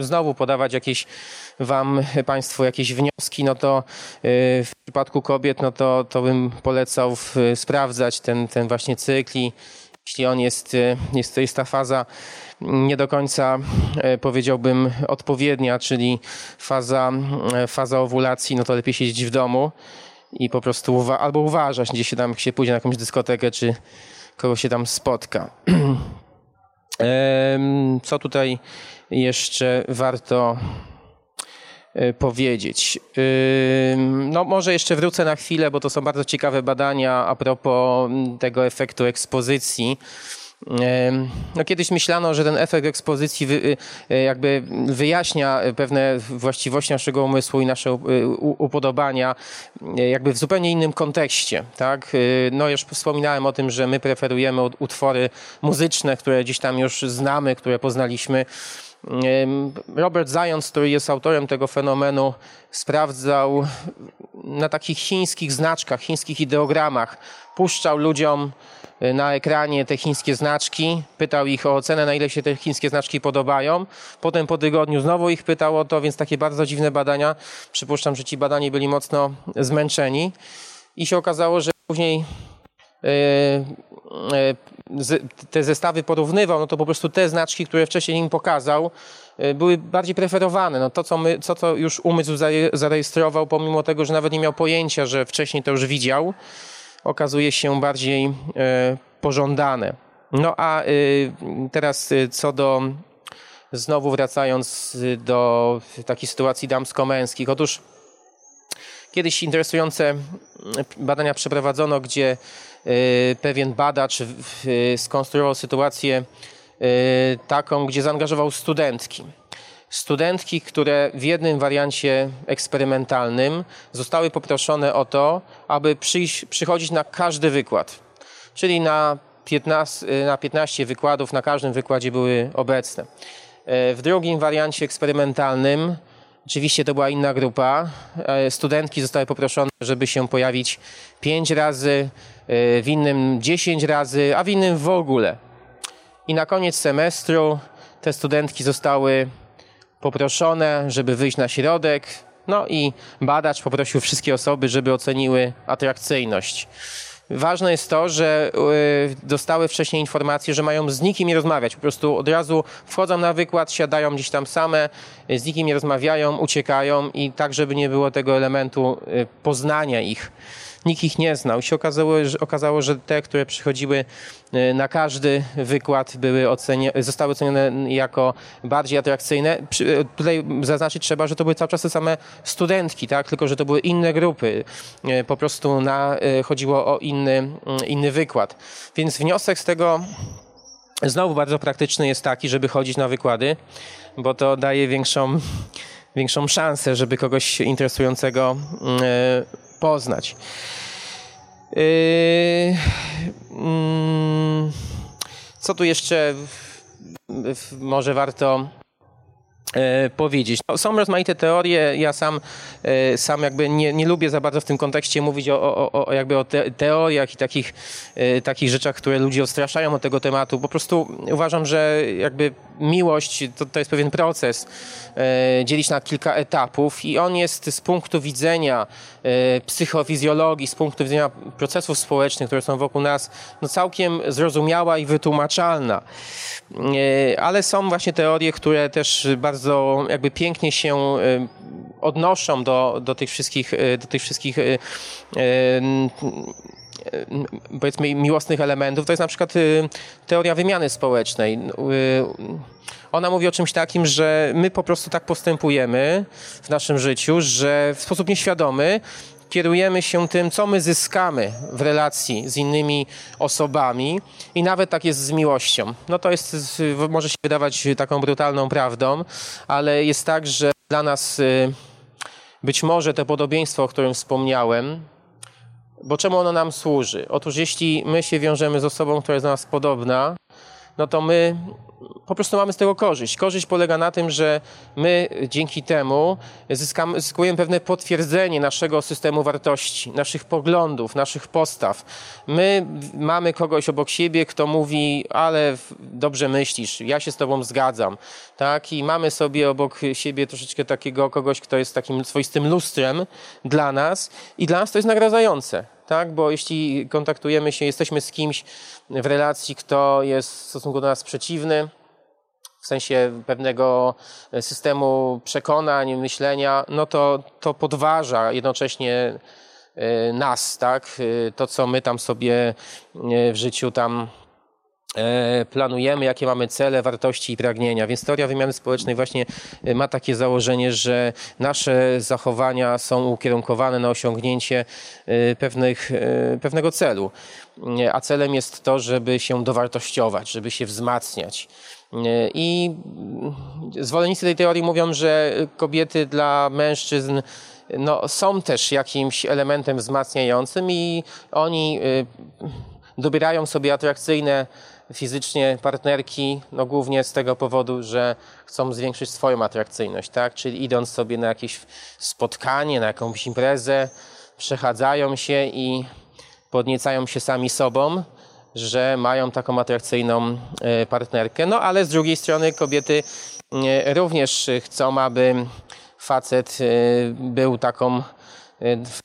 y, znowu podawać jakieś wam państwo jakieś wnioski, no to y, w przypadku kobiet, no to, to bym polecał sprawdzać ten, ten właśnie cykl i jeśli on jest, y, jest, to jest ta faza nie do końca powiedziałbym odpowiednia, czyli faza, faza owulacji, no to lepiej siedzieć w domu i po prostu uwa albo uważać, gdzie się tam się pójdzie na jakąś dyskotekę, czy kogo się tam spotka. Co tutaj jeszcze warto powiedzieć? No może jeszcze wrócę na chwilę, bo to są bardzo ciekawe badania a propos tego efektu ekspozycji. No, kiedyś myślano, że ten efekt ekspozycji wy, y, jakby wyjaśnia pewne właściwości naszego umysłu i nasze y, upodobania y, jakby w zupełnie innym kontekście. Tak? No już wspominałem o tym, że my preferujemy utwory muzyczne, które gdzieś tam już znamy, które poznaliśmy. Robert Zions, który jest autorem tego fenomenu, sprawdzał na takich chińskich znaczkach, chińskich ideogramach, puszczał ludziom na ekranie te chińskie znaczki, pytał ich o ocenę, na ile się te chińskie znaczki podobają. Potem po tygodniu znowu ich pytał o to, więc takie bardzo dziwne badania. Przypuszczam, że ci badani byli mocno zmęczeni. I się okazało, że później te zestawy porównywał, no to po prostu te znaczki, które wcześniej im pokazał, były bardziej preferowane. No to, co, my, co to już umysł zarejestrował, pomimo tego, że nawet nie miał pojęcia, że wcześniej to już widział, okazuje się bardziej e, pożądane. No a e, teraz e, co do, znowu wracając do takiej sytuacji damsko-męskich. Otóż kiedyś interesujące badania przeprowadzono, gdzie pewien badacz skonstruował sytuację taką, gdzie zaangażował studentki studentki, które w jednym wariancie eksperymentalnym zostały poproszone o to, aby przyjść, przychodzić na każdy wykład. Czyli na 15, na 15 wykładów, na każdym wykładzie były obecne. W drugim wariancie eksperymentalnym, oczywiście to była inna grupa, studentki zostały poproszone, żeby się pojawić 5 razy, w innym 10 razy, a w innym w ogóle. I na koniec semestru te studentki zostały poproszone, żeby wyjść na środek. No i badacz poprosił wszystkie osoby, żeby oceniły atrakcyjność. Ważne jest to, że y, dostały wcześniej informację, że mają z nikim nie rozmawiać. Po prostu od razu wchodzą na wykład, siadają gdzieś tam same, z nikim nie rozmawiają, uciekają i tak, żeby nie było tego elementu poznania ich nikt ich nie znał. I się okazało, że, okazało, że te, które przychodziły e, na każdy wykład, były ocenia, zostały ocenione jako bardziej atrakcyjne. E, tutaj zaznaczyć trzeba, że to były cały czas te same studentki, tak? tylko że to były inne grupy. E, po prostu na, chodziło o inny, mm, inny wykład. Więc wniosek z tego znowu bardzo praktyczny jest taki, żeby chodzić na wykłady, bo to daje większą, większą szansę, żeby kogoś interesującego poznać. Yy, mm, co tu jeszcze może warto E, powiedzieć. No, są rozmaite teorie, ja sam, e, sam jakby nie, nie lubię za bardzo w tym kontekście mówić o, o, o jakby o te, teoriach i takich, e, takich rzeczach, które ludzi odstraszają od tego tematu. Po prostu uważam, że jakby miłość to, to jest pewien proces, dzielić na kilka etapów i on jest z punktu widzenia psychofizjologii, z punktu widzenia procesów społecznych, które są wokół nas, no całkiem zrozumiała i wytłumaczalna. Ale są właśnie teorie, które też bardzo jakby pięknie się y, odnoszą do, do tych wszystkich, do tych wszystkich powiedzmy miłosnych elementów, to jest na przykład teoria wymiany społecznej. Ona mówi o czymś takim, że my po prostu tak postępujemy w naszym życiu, że w sposób nieświadomy kierujemy się tym, co my zyskamy w relacji z innymi osobami i nawet tak jest z miłością. No to jest, może się wydawać taką brutalną prawdą, ale jest tak, że dla nas y, być może to podobieństwo, o którym wspomniałem, bo czemu ono nam służy? Otóż jeśli my się wiążemy z osobą, która jest do nas podobna, no to my po prostu mamy z tego korzyść. Korzyść polega na tym, że my dzięki temu zyskamy, zyskujemy pewne potwierdzenie naszego systemu wartości, naszych poglądów, naszych postaw. My mamy kogoś obok siebie, kto mówi, ale dobrze myślisz, ja się z tobą zgadzam. Tak? I mamy sobie obok siebie troszeczkę takiego kogoś, kto jest takim swoistym lustrem dla nas i dla nas to jest nagradzające tak? Bo jeśli kontaktujemy się, jesteśmy z kimś w relacji, kto jest w stosunku do nas przeciwny, w sensie pewnego systemu przekonań, myślenia, no to, to podważa jednocześnie e, nas, tak? E, to, co my tam sobie e, w życiu tam planujemy, jakie mamy cele, wartości i pragnienia. Więc teoria wymiany społecznej właśnie e, ma takie założenie, że nasze zachowania są ukierunkowane na osiągnięcie e, pewnych, pewnego celu. A celem jest to, żeby się dowartościować, żeby się wzmacniać. I zwolennicy tej teorii mówią, że kobiety dla mężczyzn no, są też jakimś elementem wzmacniającym i oni dobierają sobie atrakcyjne fizycznie partnerki, no głównie z tego powodu, że chcą zwiększyć swoją atrakcyjność, tak? Czyli idąc sobie na jakieś spotkanie, na jakąś imprezę, przechadzają się i podniecają się sami sobą, że mają taką atrakcyjną partnerkę. No ale z drugiej strony kobiety również chcą, aby facet był taką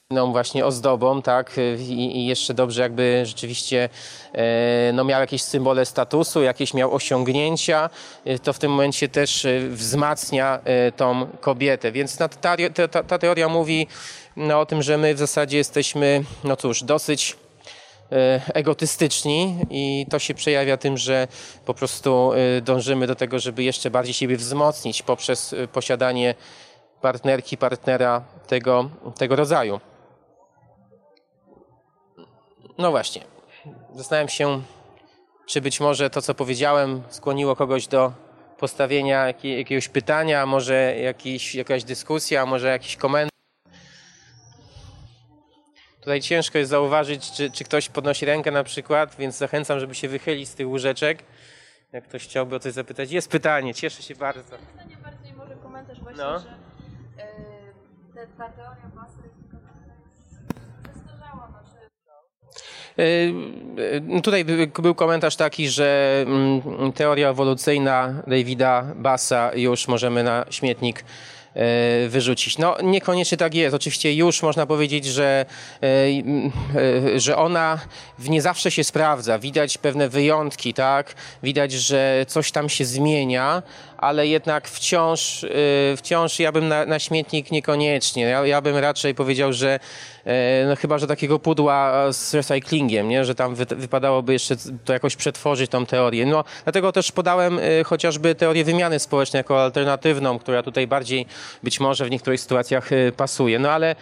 fajną właśnie ozdobą, tak, I, i, jeszcze dobrze jakby rzeczywiście e, no miał jakieś symbole statusu, jakieś miał osiągnięcia, e, to w tym momencie też e, wzmacnia tą kobietę. Więc ta, ta, ta teoria mówi no, o tym, że my w zasadzie jesteśmy, no cóż, dosyć egotystyczni i to się przejawia tym, że po prostu dążymy do tego, żeby jeszcze bardziej siebie wzmocnić poprzez posiadanie partnerki, partnera tego, tego rodzaju. No właśnie, zastanawiam się, czy być może to, co powiedziałem, skłoniło kogoś do postawienia jakiegoś pytania, może jakiś, jakaś dyskusja, może jakiś komentarz. Tutaj ciężko jest zauważyć, czy, czy ktoś podnosi rękę na przykład, więc zachęcam, żeby się wychylić z tych łóżeczek. Jak ktoś chciałby o coś zapytać. Jest pytanie, cieszę się bardzo. Pytanie bardziej może komentarz właśnie, no. że ta teoria nasze... Tutaj był komentarz taki, że mm, teoria ewolucyjna Davida Bassa już możemy na śmietnik E, wyrzucić. No niekoniecznie tak jest. Oczywiście już można powiedzieć, że, e, e, że ona nie zawsze się sprawdza. Widać pewne wyjątki, tak? Widać, że coś tam się zmienia, ale jednak wciąż, wciąż ja bym na, na śmietnik niekoniecznie. Ja, ja bym raczej powiedział, że no chyba, że takiego pudła z recyklingiem, nie? że tam wy, wypadałoby jeszcze to jakoś przetworzyć tą teorię. No, dlatego też podałem chociażby teorię wymiany społecznej jako alternatywną, która tutaj bardziej być może w niektórych sytuacjach y, pasuje. No ale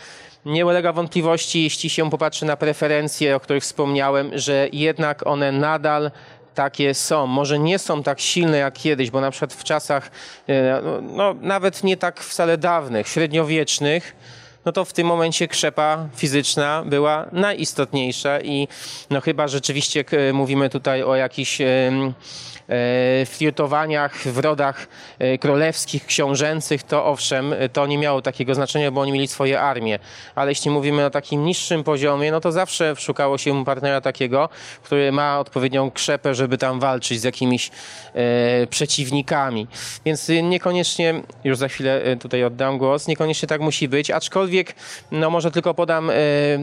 nie ulega wątpliwości, jeśli się popatrzy na preferencje, o których wspomniałem, że jednak one nadal takie są. Może nie są tak silne jak kiedyś, bo na przykład w czasach, y, no, nawet nie tak wcale dawnych, średniowiecznych, no to w tym momencie krzepa fizyczna była najistotniejsza i no chyba rzeczywiście mówimy tutaj o jakichś E, flirtowaniach w rodach e, królewskich, książęcych, to owszem, to nie miało takiego znaczenia, bo oni mieli swoje armie. Ale jeśli mówimy o takim niższym poziomie, no to zawsze szukało się partnera takiego, który ma odpowiednią krzepę, żeby tam walczyć z jakimiś e, przeciwnikami. Więc niekoniecznie, już za chwilę tutaj oddam głos, niekoniecznie tak musi być, aczkolwiek, no może tylko podam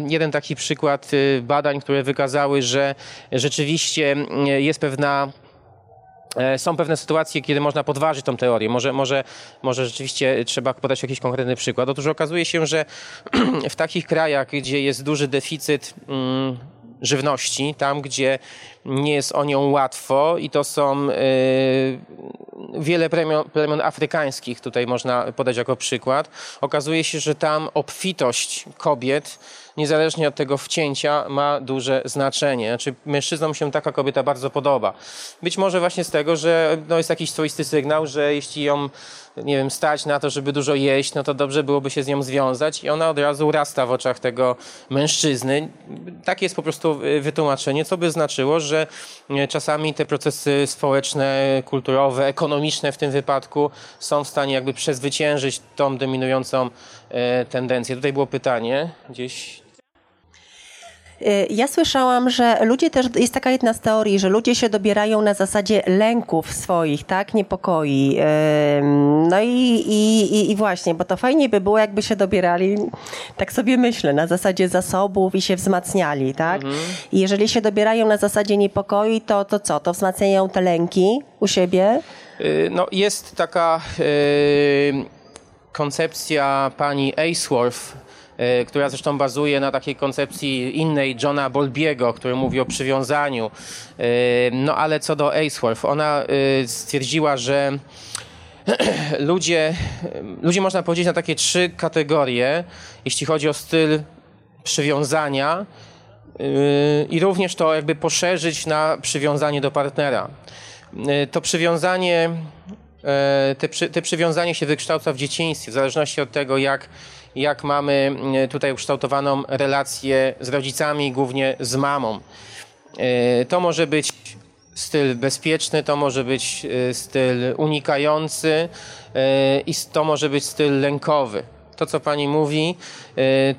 jeden taki przykład badań, które wykazały, że rzeczywiście jest pewna E, są pewne sytuacje, kiedy można podważyć tą teorię. Może, może, może rzeczywiście trzeba podać jakiś konkretny przykład. Otóż okazuje się, że w takich krajach, gdzie jest duży deficyt mm, żywności, tam gdzie nie jest o nią łatwo i to są y, wiele plemion, plemion afrykańskich, tutaj można podać jako przykład. Okazuje się, że tam obfitość kobiet niezależnie od tego wcięcia, ma duże znaczenie. Znaczy, mężczyznom się taka kobieta bardzo podoba. Być może właśnie z tego, że no, jest jakiś swoisty sygnał, że jeśli ją nie wiem, stać na to, żeby dużo jeść, no to dobrze byłoby się z nią związać i ona od razu rasta w oczach tego mężczyzny. Takie jest po prostu wytłumaczenie, co by znaczyło, że e, czasami te procesy społeczne, kulturowe, ekonomiczne w tym wypadku są w stanie jakby przezwyciężyć tą dominującą e, tendencję. Tutaj było pytanie gdzieś Y, ja słyszałam, że ludzie też, jest taka jedna z teorii, że ludzie się dobierają na zasadzie lęków swoich, tak, niepokoi. No i, i, i właśnie, bo to fajnie by było, jakby się dobierali, tak sobie myślę, na zasadzie zasobów i się wzmacniali, tak? Mhm. I jeżeli się dobierają na zasadzie niepokoi, to, to co? To wzmacniają te lęki u siebie? Y, no jest taka yy, koncepcja pani Ainsworth, E, która zresztą bazuje na takiej koncepcji innej Johna Bolbiego, który mówi o przywiązaniu. E, no ale co do Ainsworth, ona e, stwierdziła, że ludzie, ludzie można powiedzieć na takie trzy kategorie, jeśli chodzi o styl przywiązania i również to jakby poszerzyć na przywiązanie do partnera. To przywiązanie, te, te przywiązanie się wykształca w dzieciństwie, w zależności od tego, jak jak mamy e, tutaj ukształtowaną relację z rodzicami, głównie z mamą. E, to może być styl bezpieczny, to może być e, styl unikający i to może być styl lękowy. to co pani mówi,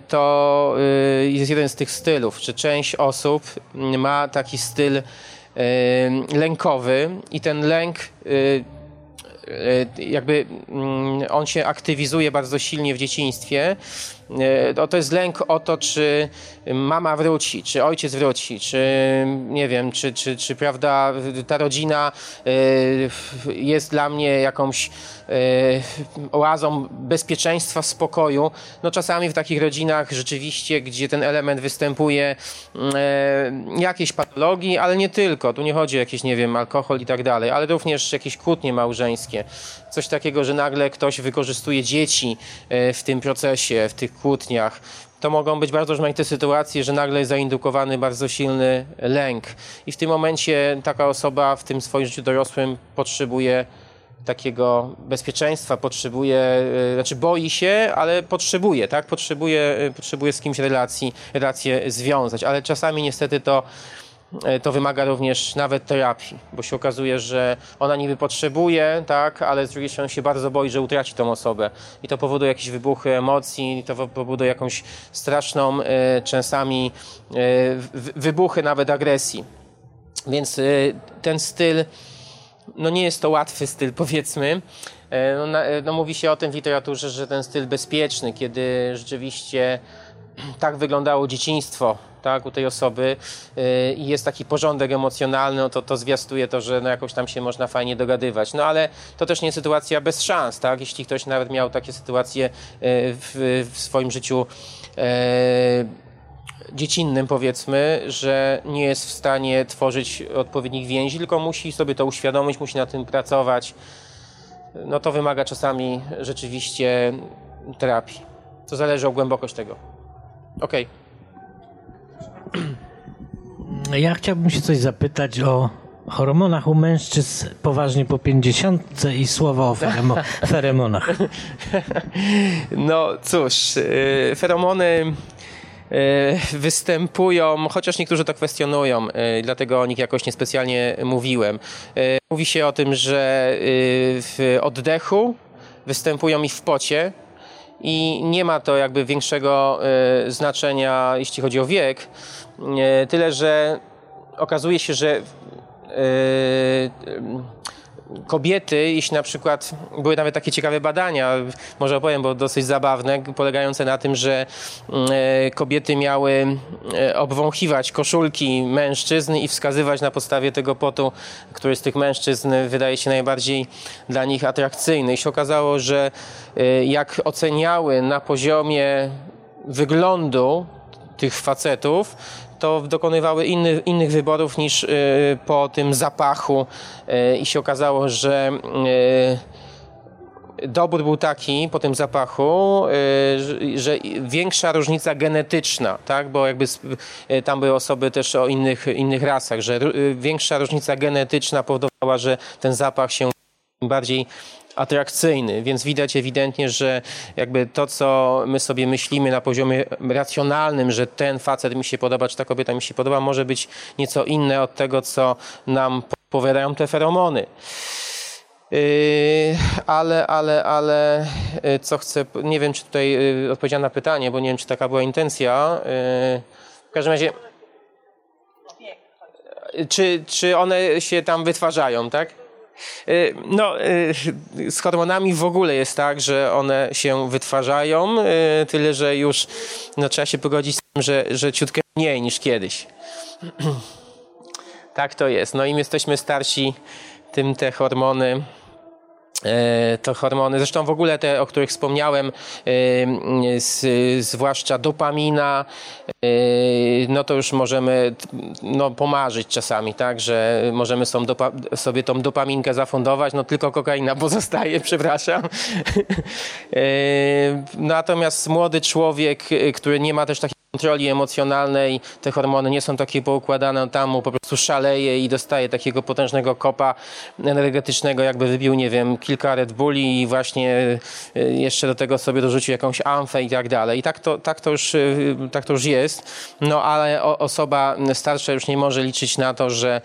to jest jeden z tych stylów, czy część osób ma taki styl lękowy i ten lęk jakby mm, on się aktywizuje bardzo silnie w dzieciństwie. Y, To, jest lęk o to, czy mama wróci, czy ojciec wróci, czy nie wiem, czy, czy, czy prawda, ta rodzina y, jest dla mnie jakąś y, oazą bezpieczeństwa, spokoju. No czasami w takich rodzinach rzeczywiście, gdzie ten element występuje, y, jakieś patologii, ale nie tylko. Tu nie chodzi o jakieś, nie wiem, alkohol i tak dalej, ale również jakieś kłótnie małżeńskie. Coś takiego, że nagle ktoś wykorzystuje dzieci y, w tym procesie, w tych kłótniach. To mogą być bardzo rozmaite sytuacje, że nagle jest zaindukowany bardzo silny lęk. I w tym momencie taka osoba w tym swoim życiu dorosłym potrzebuje takiego bezpieczeństwa, potrzebuje, y, znaczy boi się, ale potrzebuje, tak? Potrzebuje, y, potrzebuje z kimś relacji, relacje związać, ale czasami niestety to, y, to wymaga również nawet terapii, bo się okazuje, że ona niby potrzebuje, tak? Ale z drugiej strony się bardzo boi, że utraci tą osobę i to powoduje jakieś wybuchy emocji, to powoduje jakąś straszną, czasami wy- wybuchy nawet agresji. Więc ten styl, no nie jest to łatwy styl, powiedzmy. E, No, e, no mówi się o tym w literaturze, że ten styl bezpieczny, kiedy rzeczywiście tak wyglądało dzieciństwo tak, u tej osoby y, i jest taki porządek emocjonalny, no to, to zwiastuje to, że no jakoś tam się można fajnie dogadywać. No ale to też nie sytuacja bez szans, tak? Jeśli ktoś nawet miał takie sytuacje w, w swoim życiu e, dziecinnym, powiedzmy, że nie jest w stanie tworzyć odpowiednich więzi, tylko musi sobie to uświadomić, musi na tym pracować. No to wymaga czasami rzeczywiście terapii. To zależy od głębokość tego. Okej. Ja chciałbym się coś zapytać o hormonach u mężczyzn poważnie po 50 i słowo o feremo, feromonach. No cóż, yy, feromony występują, chociaż niektórzy to kwestionują, yy, dlatego o nich jakoś niespecjalnie mówiłem. Yy, Mówi się o tym, że w oddechu występują i w pocie. I nie ma to jakby większego znaczenia, jeśli chodzi o wiek. Tyle, że okazuje się, że kobiety, jeśli na przykład były nawet takie ciekawe badania, może opowiem, bo dosyć zabawne, polegające na tym, że e, kobiety miały e, obwąchiwać koszulki mężczyzn i wskazywać na podstawie tego potu, który z tych mężczyzn wydaje się najbardziej dla nich atrakcyjny. I się okazało, że e, jak oceniały na poziomie wyglądu tych facetów, to dokonywały inny, innych wyborów niż y, po tym zapachu y, i się okazało, że y, dobór był taki po tym zapachu, że, większa różnica genetyczna, tak? bo jakby tam były osoby też o innych, innych rasach, że większa różnica genetyczna powodowała, że ten zapach się bardziej atrakcyjny, więc widać ewidentnie, że jakby to, co my sobie myślimy na poziomie racjonalnym, że ten facet mi się podoba, czy ta kobieta mi się podoba, może być nieco inne od tego, co nam powiadają te feromony. Yy, ale, ale, ale yy, co chcę, nie wiem, czy tutaj yy, odpowiedziałem na pytanie, bo nie wiem, czy taka była intencja. Yy, w każdym razie, czy, czy one się tam wytwarzają, tak? Y, No, y, z hormonami w ogóle jest tak, że one się wytwarzają, y, tyle że już no, trzeba się pogodzić z tym, że, że ciutkę mniej niż kiedyś. tak to jest. No im jesteśmy starsi, tym te hormony. E, To hormony, zresztą w ogóle te, o których wspomniałem, e, zwłaszcza dopamina, e, no to już możemy no, pomarzyć czasami, tak, że możemy sobie tą dopaminkę zafundować, no tylko kokaina pozostaje, przepraszam. Natomiast młody człowiek, który nie ma też takiego kontroli emocjonalnej te hormony nie są takie poukładane, tam mu po prostu szaleje i dostaje takiego potężnego kopa energetycznego, jakby wybił, nie wiem, kilka Red Bulli i właśnie y, jeszcze do tego sobie dorzucił jakąś amfę i tak dalej. I tak to, tak to, już, y, tak to już jest. No ale osoba starsza już nie może liczyć na to, że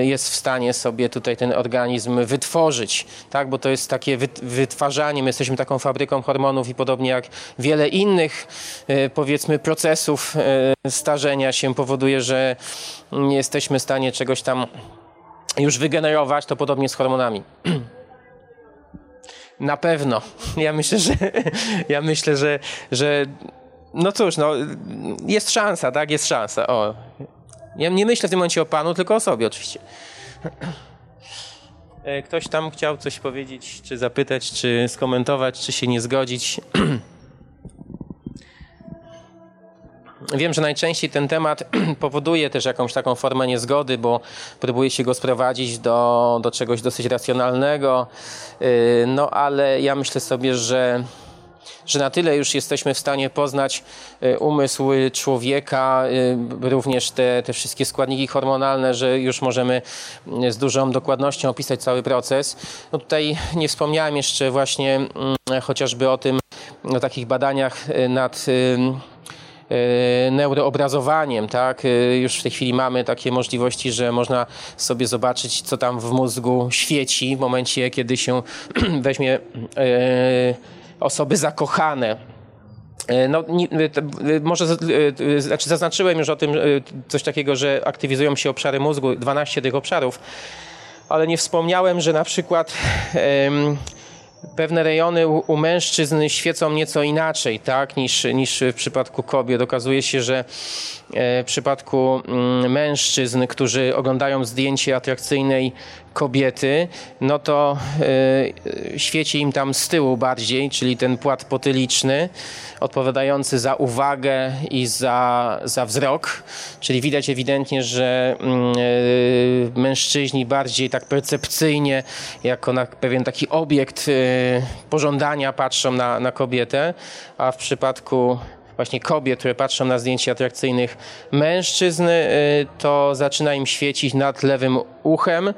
y, jest w stanie sobie tutaj ten organizm wytworzyć, tak? Bo to jest takie wyt- wytwarzanie. My jesteśmy taką fabryką hormonów i podobnie jak wiele innych, powiedzmy, procesów starzenia się powoduje, że nie jesteśmy w stanie czegoś tam już wygenerować, to podobnie z hormonami. Na pewno. Ja myślę, że ja myślę, że, że no cóż, no, jest szansa, tak? Jest szansa. O. Ja nie myślę w tym momencie o panu, tylko o sobie oczywiście. E, Ktoś tam chciał coś powiedzieć, czy zapytać, czy skomentować, czy się nie zgodzić. Wiem, że najczęściej ten temat powoduje też jakąś taką formę niezgody, bo próbuje się go sprowadzić do, do czegoś dosyć racjonalnego. Yy, No ale ja myślę sobie, że że na tyle już jesteśmy w stanie poznać y, umysł człowieka, y, również te, te wszystkie składniki hormonalne, że już możemy y, z dużą dokładnością opisać cały proces. No tutaj nie wspomniałem jeszcze właśnie mm, chociażby o tym, o takich badaniach y, nad y, neuroobrazowaniem, tak? E, Już w tej chwili mamy takie możliwości, że można sobie zobaczyć, co tam w mózgu świeci w momencie, kiedy się weźmie e, osoby zakochane. E, No, nie, e, e, może e, e, znaczy zaznaczyłem już o tym e, coś takiego, że aktywizują się obszary mózgu, 12 tych obszarów, ale nie wspomniałem, że na przykład pewne rejony u, mężczyzn świecą nieco inaczej, tak, niż, niż w przypadku kobiet. Okazuje się, że w przypadku mm, mężczyzn, którzy oglądają zdjęcie atrakcyjnej kobiety, no to e, świeci im tam z tyłu bardziej, czyli ten płat potyliczny, odpowiadający za uwagę i za, za wzrok, czyli widać ewidentnie, że mm, e, mężczyźni bardziej tak percepcyjnie, jako na pewien taki obiekt e, pożądania patrzą na, na kobietę, a w przypadku właśnie kobiet, które patrzą na zdjęcia atrakcyjnych mężczyzn, y, to zaczyna im świecić nad lewym uchem, y,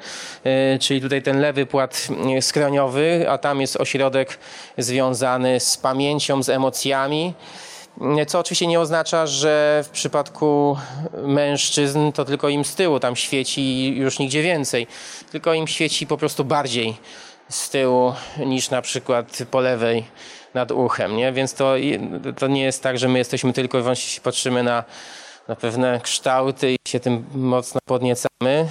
czyli tutaj ten lewy płat y, skroniowy, a tam jest ośrodek związany z pamięcią, z emocjami. Co oczywiście nie oznacza, że w przypadku mężczyzn to tylko im z tyłu tam świeci już nigdzie więcej. Tylko im świeci po prostu bardziej z tyłu niż na przykład po lewej nad uchem, nie? Więc to, to nie jest tak, że my jesteśmy tylko i wyłącznie patrzymy na, na pewne kształty i się tym mocno podniecamy.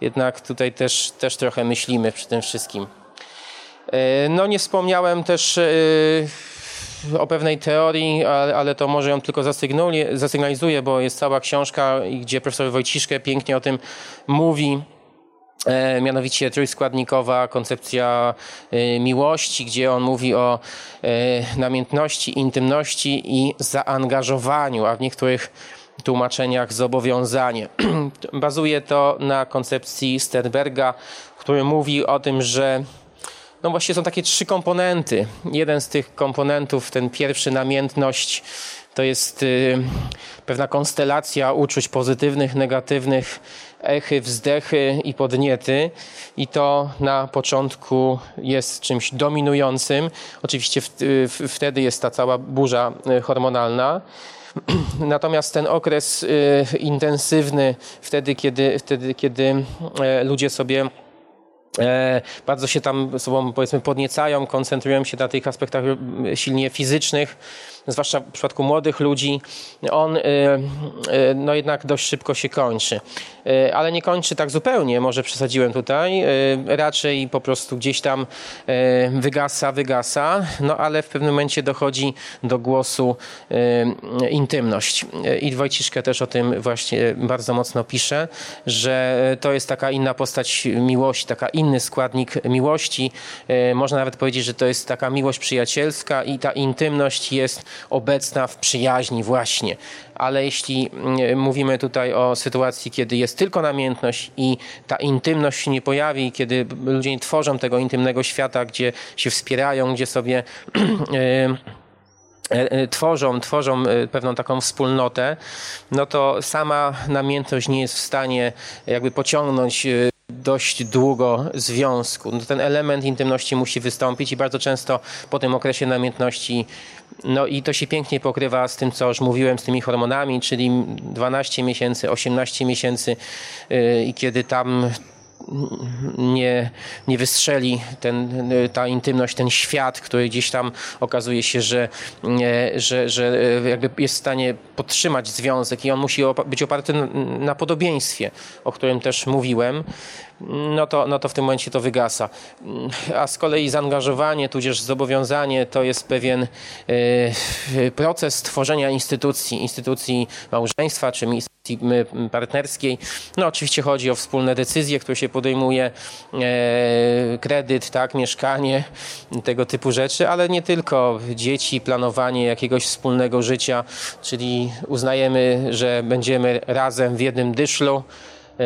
Jednak tutaj też, też trochę myślimy przy tym wszystkim. E, No nie wspomniałem też e, o pewnej teorii, ale, to może ją tylko zasygnalizuję, bo jest cała książka, gdzie profesor Wojciszkę pięknie o tym mówi. E, mianowicie trójskładnikowa koncepcja e, miłości, gdzie on mówi o e, namiętności, intymności i zaangażowaniu, a w niektórych tłumaczeniach zobowiązanie. Bazuje to na koncepcji Sternberga, który mówi o tym, że no właśnie są takie trzy komponenty. Jeden z tych komponentów, ten pierwszy namiętność, to jest y, pewna konstelacja uczuć pozytywnych, negatywnych, echy, wzdechy i podniety. I to na początku jest czymś dominującym. Oczywiście w, w, wtedy jest ta cała burza y, hormonalna. Natomiast ten okres y, intensywny, wtedy kiedy, wtedy, kiedy e, ludzie sobie e, bardzo się tam sobą powiedzmy podniecają, koncentrują się na tych aspektach e, silnie fizycznych, zwłaszcza w przypadku młodych ludzi, on e, e, no jednak dość szybko się kończy. E, Ale nie kończy tak zupełnie, może przesadziłem tutaj, raczej po prostu gdzieś tam wygasa, wygasa, no ale w pewnym momencie dochodzi do głosu intymność. I Wojciszkę też o tym właśnie bardzo mocno pisze, że to jest taka inna postać miłości, taka inny składnik miłości. Można nawet powiedzieć, że to jest taka miłość przyjacielska i ta intymność jest obecna w przyjaźni właśnie. Ale jeśli mm, mówimy tutaj o sytuacji, kiedy jest tylko namiętność i ta intymność się nie pojawi, kiedy ludzie nie tworzą tego intymnego świata, gdzie się wspierają, gdzie sobie e, e, e, tworzą, tworzą pewną taką wspólnotę, no to sama namiętność nie jest w stanie jakby pociągnąć dość długo związku. No ten element intymności musi wystąpić i bardzo często po tym okresie namiętności, no i to się pięknie pokrywa z tym, co już mówiłem, z tymi hormonami, czyli 12 miesięcy, 18 miesięcy yy, i kiedy tam nie, nie wystrzeli ten, ta intymność, ten świat, który gdzieś tam okazuje się, że, że, że e, jakby jest w stanie podtrzymać związek i on musi być oparty na podobieństwie, o którym też mówiłem, no to, no to w tym momencie to wygasa. A z kolei zaangażowanie, tudzież zobowiązanie to jest pewien e, proces tworzenia instytucji, instytucji małżeństwa czy instytucji partnerskiej. No oczywiście chodzi o wspólne decyzje, które się podejmuje, e, kredyt, tak, mieszkanie, tego typu rzeczy, ale nie tylko dzieci, planowanie jakiegoś wspólnego życia, czyli uznajemy, że będziemy razem w jednym dyszlu,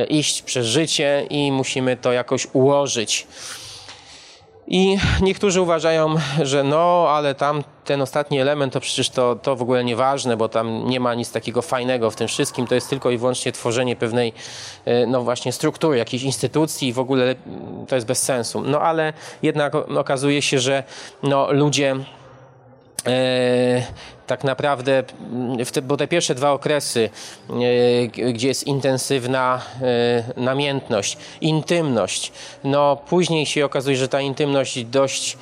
iść przez życie i musimy to jakoś ułożyć. I niektórzy uważają, że no, ale tam ten ostatni element to przecież to, to w ogóle nieważne, bo tam nie ma nic takiego fajnego w tym wszystkim. To jest tylko i wyłącznie tworzenie pewnej, e, no właśnie, struktury, jakiejś instytucji i w ogóle to jest bez sensu. No ale jednak okazuje się, że no, ludzie e, tak naprawdę, bo te pierwsze dwa okresy, e, gdzie jest intensywna e, namiętność, intymność, no później się okazuje, że ta intymność dość e,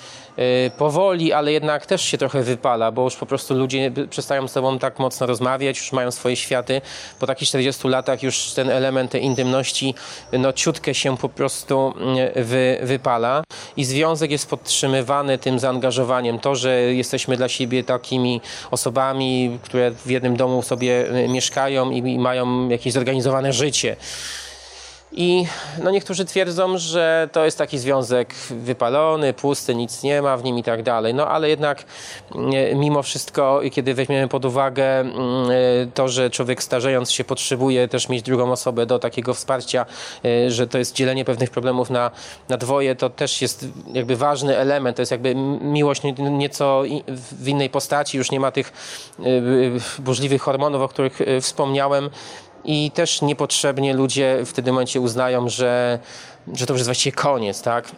powoli, ale jednak też się trochę wypala, bo już po prostu ludzie przestają z sobą tak mocno rozmawiać, już mają swoje światy. Po takich 40 latach już ten element tej intymności, no ciutkę się po prostu mm, wy, wypala i związek jest podtrzymywany tym zaangażowaniem. To, że jesteśmy dla siebie takimi osobami, które w jednym domu sobie y, mieszkają i, i mają jakieś zorganizowane życie. I no niektórzy twierdzą, że to jest taki związek wypalony, pusty, nic nie ma w nim i tak dalej. No ale jednak e, mimo wszystko, kiedy weźmiemy pod uwagę mm, e, to, że człowiek starzejąc się potrzebuje też mieć drugą osobę do takiego wsparcia, e, że to jest dzielenie pewnych problemów na, na dwoje, to też jest jakby ważny element. To jest jakby miłość nie- nieco w innej postaci, już nie ma tych burzliwych hormonów, o których wspomniałem. I też niepotrzebnie ludzie w tym momencie uznają, że, że to już jest właściwie koniec, tak?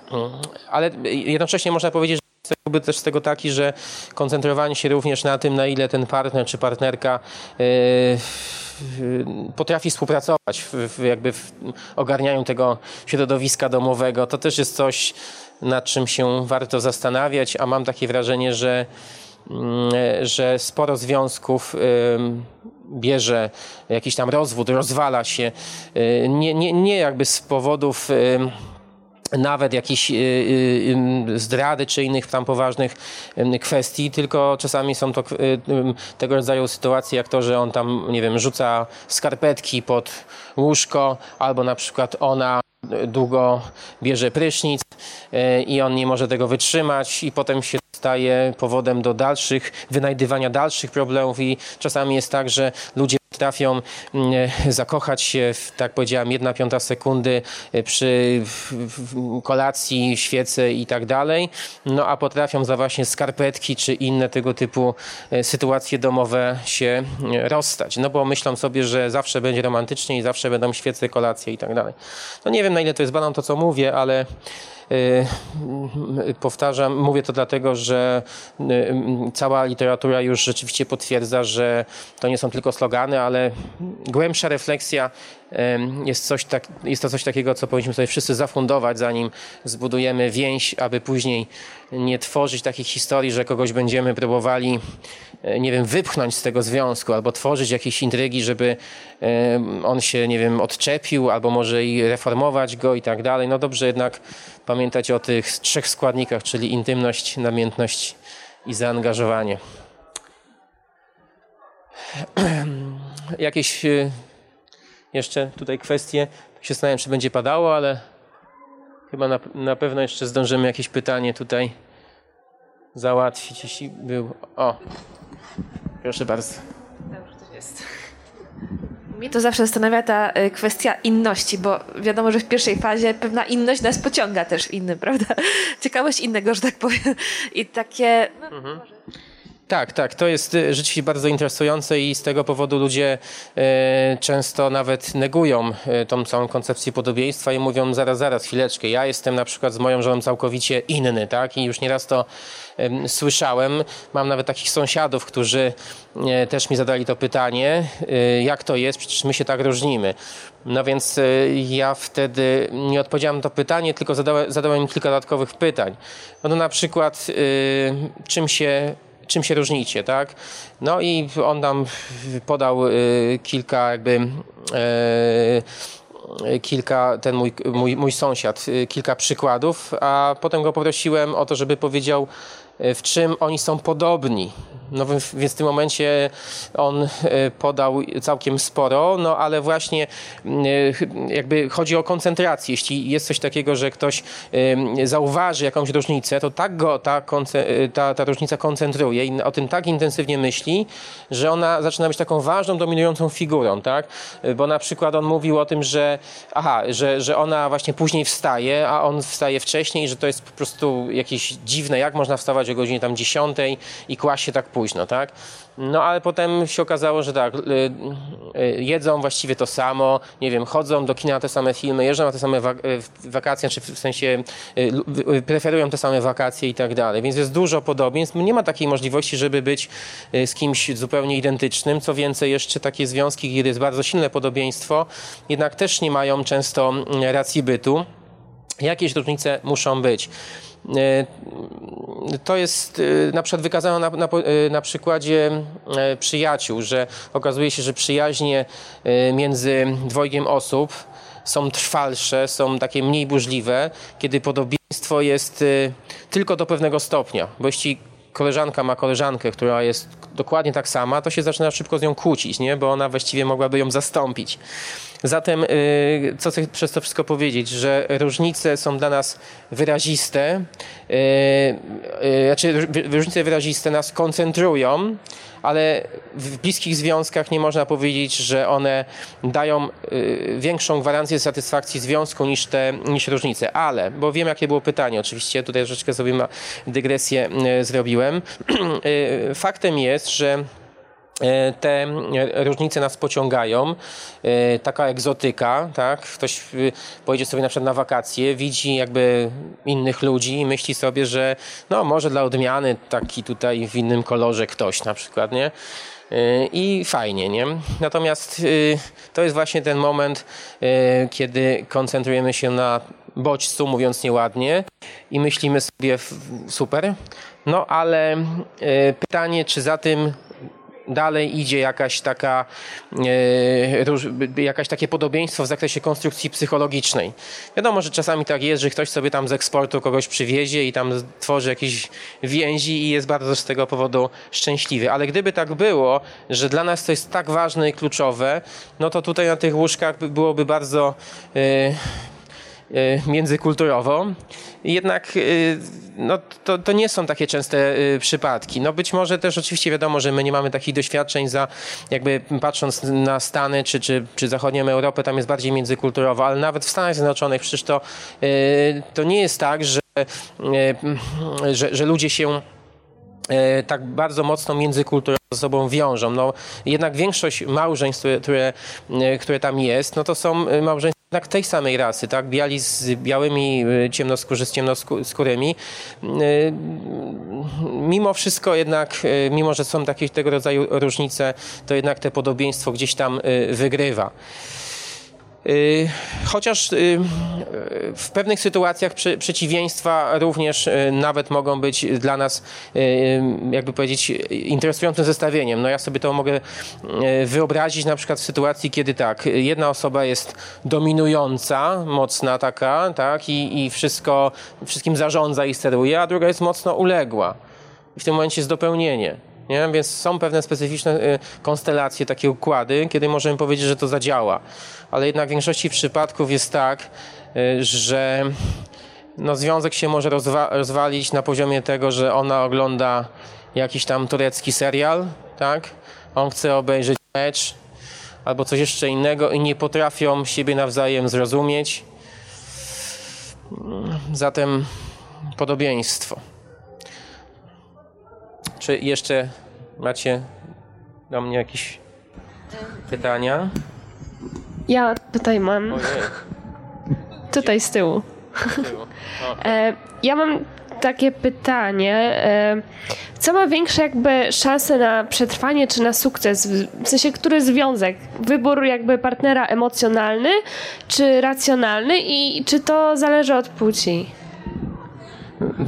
Ale jednocześnie można powiedzieć, że byłby też z tego taki, że koncentrowanie się również na tym, na ile ten partner czy partnerka yy, potrafi współpracować jakby w ogarnianiu tego środowiska domowego, to też jest coś, nad czym się warto zastanawiać, a mam takie wrażenie, że że sporo związków bierze jakiś tam rozwód, rozwala się. y, Nie, nie, nie jakby z powodów nawet jakiejś y, y, zdrady czy innych tam poważnych kwestii, tylko czasami są to tego rodzaju sytuacje, jak to, że on tam, nie wiem, rzuca skarpetki pod łóżko, albo na przykład ona długo bierze prysznic i on nie może tego wytrzymać i potem się staje powodem do dalszych, wynajdywania dalszych problemów i czasami jest tak, że ludzie potrafią mm, zakochać się w, tak powiedziałem, jedna piąta sekundy y, przy kolacji, świece i tak dalej, no a potrafią za właśnie skarpetki czy inne tego typu y, sytuacje domowe się rozstać, no bo myślą sobie, że zawsze będzie romantycznie i zawsze będą świece, kolacje i tak dalej. No nie wiem na ile to jest banan to co mówię, ale powtarzam, mówię to dlatego, że y, y, cała literatura już rzeczywiście potwierdza, że to nie są tylko slogany, ale głębsza refleksja y, jest, coś tak, jest to coś takiego, co powinniśmy sobie wszyscy zafundować, zanim zbudujemy więź, aby później nie tworzyć takich historii, że kogoś będziemy próbowali, y, nie wiem, wypchnąć z tego związku, albo tworzyć jakieś intrygi, żeby on się, nie wiem, odczepił, albo może i reformować go i tak dalej. No dobrze jednak pamiętać o tych trzech składnikach, czyli intymność, namiętność i zaangażowanie. Jakieś y, jeszcze tutaj kwestie? Tak się zastanawiam, czy będzie padało, ale chyba na, na pewno jeszcze zdążymy jakieś pytanie tutaj załatwić, jeśli był. O, proszę bardzo. Dobrze, to jest. Mnie to zawsze zastanawia ta y, kwestia inności, bo wiadomo, że w pierwszej fazie pewna inność nas pociąga też w innym, prawda? Ciekawość innego, że tak powiem. I takie. No, może. Tak, tak, to jest y, rzeczywiście bardzo interesujące i z tego powodu ludzie e, często nawet negują e, tą całą koncepcję podobieństwa i mówią zaraz, zaraz, chwileczkę, ja jestem na przykład z moją żoną całkowicie inny, tak? I już nieraz to em, słyszałem. Mam nawet takich sąsiadów, którzy e, też mi zadali to pytanie, jak to jest, przecież my się tak różnimy. No więc ja wtedy nie odpowiedziałem na to pytanie, tylko zadałem, zadałem im kilka dodatkowych pytań. No na przykład, czym się czym się różnicie, tak? No i on nam podał y, kilka jakby y, kilka, ten mój, mój, mój sąsiad, y, kilka przykładów, a potem go poprosiłem o to, żeby powiedział, w czym oni są podobni. No więc w tym momencie on y, podał całkiem sporo, no ale właśnie y, jakby chodzi o koncentrację. Jeśli jest coś takiego, że ktoś zauważy jakąś różnicę, to tak go ta, ta, ta różnica koncentruje i o tym tak intensywnie myśli, że ona zaczyna być taką ważną, dominującą figurą, tak? Bo na przykład on mówił o tym, że aha, że, że ona właśnie później wstaje, a on wstaje wcześniej, że to jest po prostu jakieś dziwne, jak można wstawać o godzinie tam 10 i kłaść się tak późno, tak? No ale potem się okazało, że tak, y, y, jedzą właściwie to samo, nie wiem, chodzą do kina na te same filmy, jeżdżą na te same y, wakacje, czy w sensie preferują te same wakacje i tak dalej. Więc jest dużo podobieństw. Nie ma takiej możliwości, żeby być z kimś zupełnie identycznym. Co więcej, jeszcze takie związki, kiedy jest bardzo silne podobieństwo, jednak też nie mają często mm, racji bytu. Jakieś różnice muszą być. E, To jest e, na przykład wykazano na, na, e, na przykładzie przyjaciół, że okazuje się, że przyjaźnie między dwojgiem osób są trwalsze, są takie mniej burzliwe, kiedy podobieństwo jest tylko do pewnego stopnia. Bo jeśli koleżanka ma koleżankę, która jest dokładnie tak sama, to się zaczyna szybko z nią kłócić, nie? bo ona właściwie mogłaby ją zastąpić. Zatem, y, co chcę przez to wszystko powiedzieć, że różnice są dla nas wyraziste, y, y, znaczy różnice wyraziste nas koncentrują, ale w bliskich związkach nie można powiedzieć, że one dają większą gwarancję satysfakcji związku niż te niż różnice. Ale, bo wiem jakie było pytanie, oczywiście tutaj troszeczkę sobie dygresję zrobiłem. Faktem jest, że te e, różnice nas pociągają. E, Taka egzotyka, tak? Ktoś pojedzie sobie na przykład na wakacje, widzi jakby innych ludzi i myśli sobie, że no może dla odmiany taki tutaj w innym kolorze ktoś na przykład, nie? E, I fajnie, nie? Natomiast to jest właśnie ten moment, e, kiedy koncentrujemy się na bodźcu, mówiąc nieładnie, i myślimy sobie super. No ale e, pytanie, czy za tym dalej idzie jakaś taka, e, jakaś takie podobieństwo w zakresie konstrukcji psychologicznej. Wiadomo, że czasami tak jest, że ktoś sobie tam z eksportu kogoś przywiezie i tam tworzy jakieś więzi i jest bardzo z tego powodu szczęśliwy. Ale gdyby tak było, że dla nas to jest tak ważne i kluczowe, no to tutaj na tych łóżkach by- byłoby bardzo e, międzykulturowo. Jednak e, no, to, to nie są takie częste e, przypadki. No być może też oczywiście wiadomo, że my nie mamy takich doświadczeń za jakby patrząc na Stany czy, czy, czy zachodnią Europę, tam jest bardziej międzykulturowo, ale nawet w Stanach Zjednoczonych przecież to, e, to nie jest tak, że, e, że, że ludzie się e, tak bardzo mocno międzykulturowo ze sobą wiążą. No, jednak większość małżeństw, które, które, e, tam jest, no to są e, małżeństwa jednak tej samej rasy, tak? Biali z białymi, e, ciemnoskórzy z ciemnoskórymi. E, Mimo wszystko jednak, e, mimo że są takie tego rodzaju różnice, to jednak te podobieństwo gdzieś tam wygrywa. Y, Chociaż y, w pewnych sytuacjach przeciwieństwa również y, nawet mogą być dla nas, jakby powiedzieć, interesującym zestawieniem. No ja sobie to mogę wyobrazić na przykład w sytuacji, kiedy tak, jedna osoba jest dominująca, mocna taka, tak, i, i wszystko, wszystkim zarządza i steruje, a druga jest mocno uległa. I w tym momencie jest dopełnienie. Nie? Więc są pewne specyficzne y, konstelacje, takie układy, kiedy możemy powiedzieć, że to zadziała. Ale jednak w większości przypadków jest tak, y, że no, związek się może rozwa- rozwalić na poziomie tego, że ona ogląda jakiś tam turecki serial, tak? On chce obejrzeć mecz albo coś jeszcze innego i nie potrafią siebie nawzajem zrozumieć. Zatem podobieństwo. Czy jeszcze macie do mnie jakieś pytania? Ja tutaj mam, Ojej, tutaj z tyłu. tyłu. O. E, ja mam takie pytanie. E, co ma większe jakby szanse na przetrwanie czy na sukces? W sensie, który związek? Wybór jakby partnera emocjonalny czy racjonalny i czy to zależy od płci?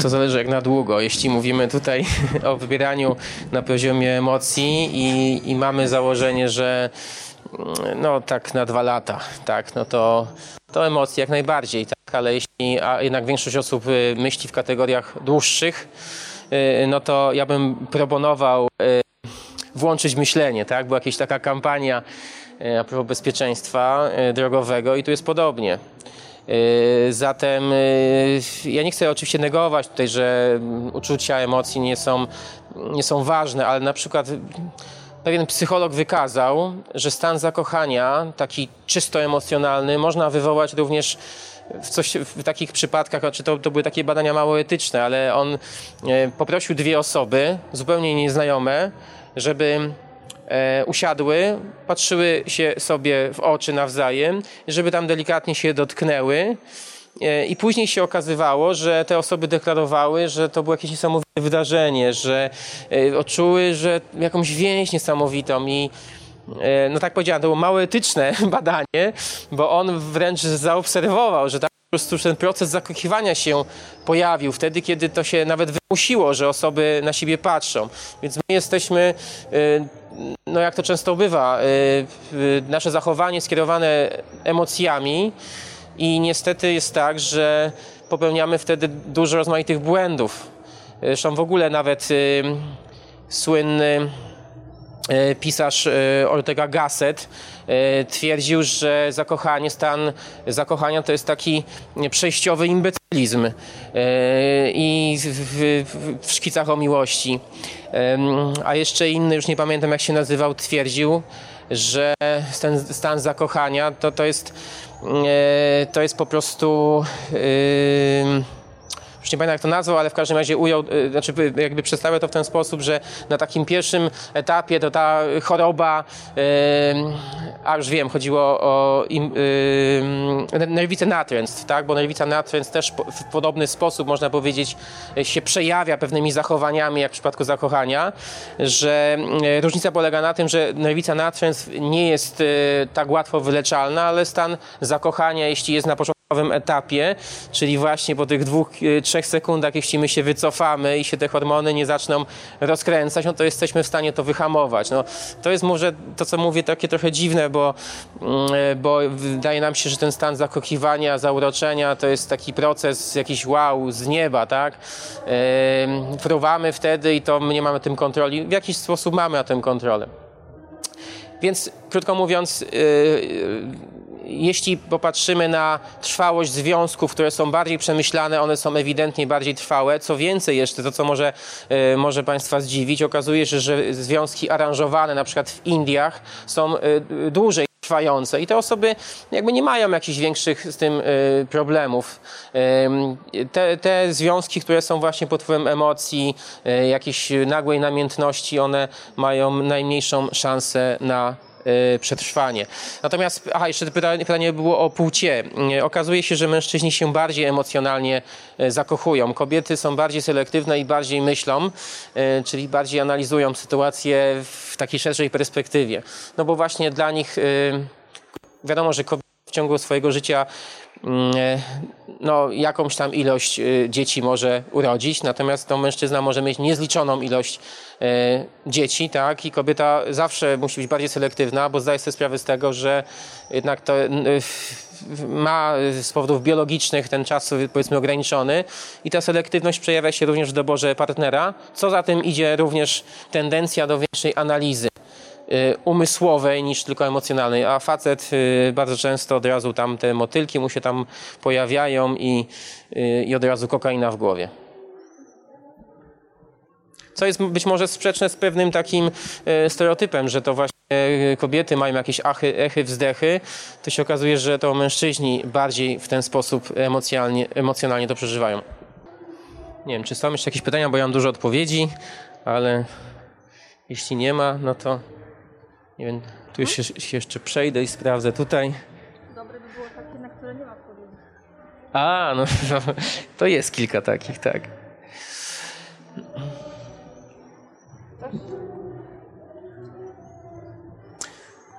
To zależy jak na długo. Jeśli mówimy tutaj o wybieraniu na poziomie emocji i, i mamy założenie, że mm, no tak na dwa lata, tak, no to, to emocje jak najbardziej, tak, ale jeśli a jednak większość osób y, myśli w kategoriach dłuższych, y, no to ja bym proponował y, włączyć myślenie, tak? Była jakaś taka kampania a propos bezpieczeństwa drogowego i tu jest podobnie. E, Zatem e, ja nie chcę oczywiście negować tutaj, że mm, uczucia, emocje nie są, nie są ważne, ale na przykład pewien psycholog wykazał, że stan zakochania, taki czysto emocjonalny, można wywołać również w, coś, w takich przypadkach, znaczy to, to były takie badania mało etyczne, ale on poprosił dwie osoby, zupełnie nieznajome, żeby usiadły, patrzyły się sobie w oczy nawzajem, żeby tam delikatnie się dotknęły. E, I później się okazywało, że te osoby deklarowały, że to było jakieś niesamowite wydarzenie, że e, odczuły, że jakąś więź niesamowitą i e, no tak powiedziałem, to było mało etyczne badanie, bo on wręcz zaobserwował, że tak prostu ten proces zakochiwania się pojawił wtedy, kiedy to się nawet wymusiło, że osoby na siebie patrzą. Więc my jesteśmy, y, no jak to często bywa, y, y, nasze zachowanie skierowane emocjami i niestety jest tak, że popełniamy wtedy dużo rozmaitych błędów. Zresztą w ogóle nawet słynny pisarz e, Ortega Gasset e, twierdził, że zakochanie, stan zakochania to jest taki przejściowy imbecylizm e, i w, w, w szkicach o miłości. A jeszcze inny, już nie pamiętam jak się nazywał, twierdził, że ten stan zakochania to, to, jest, e, to jest po prostu... już nie pamiętam jak to nazwał, ale w każdym razie ujął, y, znaczy y, jakby przedstawiał to w ten sposób, że na takim pierwszym etapie to ta choroba, y, a już wiem, chodziło o nerwicę natręstw, tak? bo nerwica natręstw też w podobny sposób, można powiedzieć, się przejawia pewnymi zachowaniami, jak w przypadku zakochania, że różnica polega na tym, że nerwica natręstw nie jest tak łatwo wyleczalna, ale stan zakochania, jeśli jest na początku etapie, czyli właśnie po tych dwóch, e, trzech sekundach, jeśli my się wycofamy i się te hormony nie zaczną rozkręcać, no to jesteśmy w stanie to wyhamować. No, to jest może to, co mówię, takie trochę dziwne, bo, mm, e, bo wydaje nam się, że ten stan zakochiwania, zauroczenia to jest taki proces jakiś wow z nieba, tak? Ehm, Fruwamy wtedy i to nie mamy tym kontroli. W jakiś sposób mamy na tym kontrolę. Więc krótko mówiąc, yy, yy, jeśli popatrzymy na trwałość związków, które są bardziej przemyślane, one są ewidentnie bardziej trwałe. Co więcej jeszcze, to co może, yy, może Państwa zdziwić, okazuje się, że związki aranżowane na przykład w Indiach są yy, dłużej trwające i te osoby jakby nie mają jakichś większych z tym y, problemów. Te, te związki, które są właśnie pod wpływem emocji, jakiejś nagłej namiętności, one mają najmniejszą szansę na przetrwanie. Natomiast, aha, jeszcze pytanie, pytanie było o płcie. Y, Okazuje się, że mężczyźni się bardziej emocjonalnie y, zakochują. Kobiety są bardziej selektywne i bardziej myślą, y, czyli bardziej analizują sytuację w takiej szerszej perspektywie. No bo właśnie dla nich y, wiadomo, że kobieta w ciągu swojego życia mm, e, no, jakąś tam ilość y, dzieci może urodzić, natomiast to mężczyzna może mieć niezliczoną ilość e, dzieci, tak? I kobieta zawsze musi być bardziej selektywna, bo zdaje sobie sprawę z tego, że jednak to ma z powodów biologicznych ten czas powiedzmy ograniczony. I ta selektywność przejawia się również w doborze partnera, co za tym idzie również tendencja do większej analizy umysłowej niż tylko emocjonalnej, a facet y, bardzo często od razu tam te motylki mu się tam pojawiają i, y, i od razu kokaina w głowie. Co jest być może sprzeczne z pewnym takim stereotypem, że to właśnie kobiety mają jakieś achy, echy, wzdechy, to się okazuje, że to mężczyźni bardziej w ten sposób emocjonalnie, emocjonalnie to przeżywają. Nie wiem, czy są jeszcze jakieś pytania, bo ja mam dużo odpowiedzi, ale jeśli nie ma, no to nie wiem, tu już się, się jeszcze przejdę i sprawdzę tutaj. A, no, no to jest kilka takich, tak.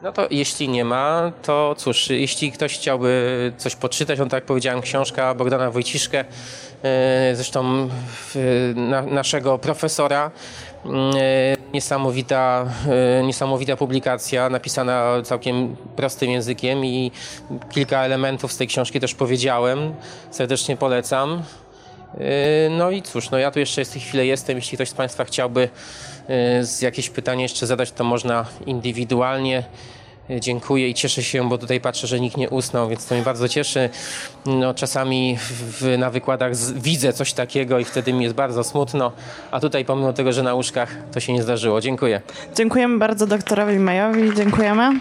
No to jeśli nie ma, to cóż, jeśli ktoś chciałby coś poczytać, on tak jak powiedziałem, książka Bogdana Wojciszkę, e, zresztą na, naszego profesora, niesamowita, e, niesamowita publikacja, napisana całkiem prostym językiem i kilka elementów z tej książki też powiedziałem, serdecznie polecam. Yy, No i cóż, no ja tu jeszcze w tej chwili jestem. Jeśli ktoś z Państwa chciałby jakieś pytanie jeszcze zadać, to można indywidualnie. Dziękuję i cieszę się, bo tutaj patrzę, że nikt nie usnął, więc to mnie bardzo cieszy. No, czasami w, na wykładach z, widzę coś takiego i wtedy mi jest bardzo smutno, a tutaj pomimo tego, że na łóżkach to się nie zdarzyło. Dziękuję. Dziękujemy bardzo doktorowi Majowi. Dziękujemy.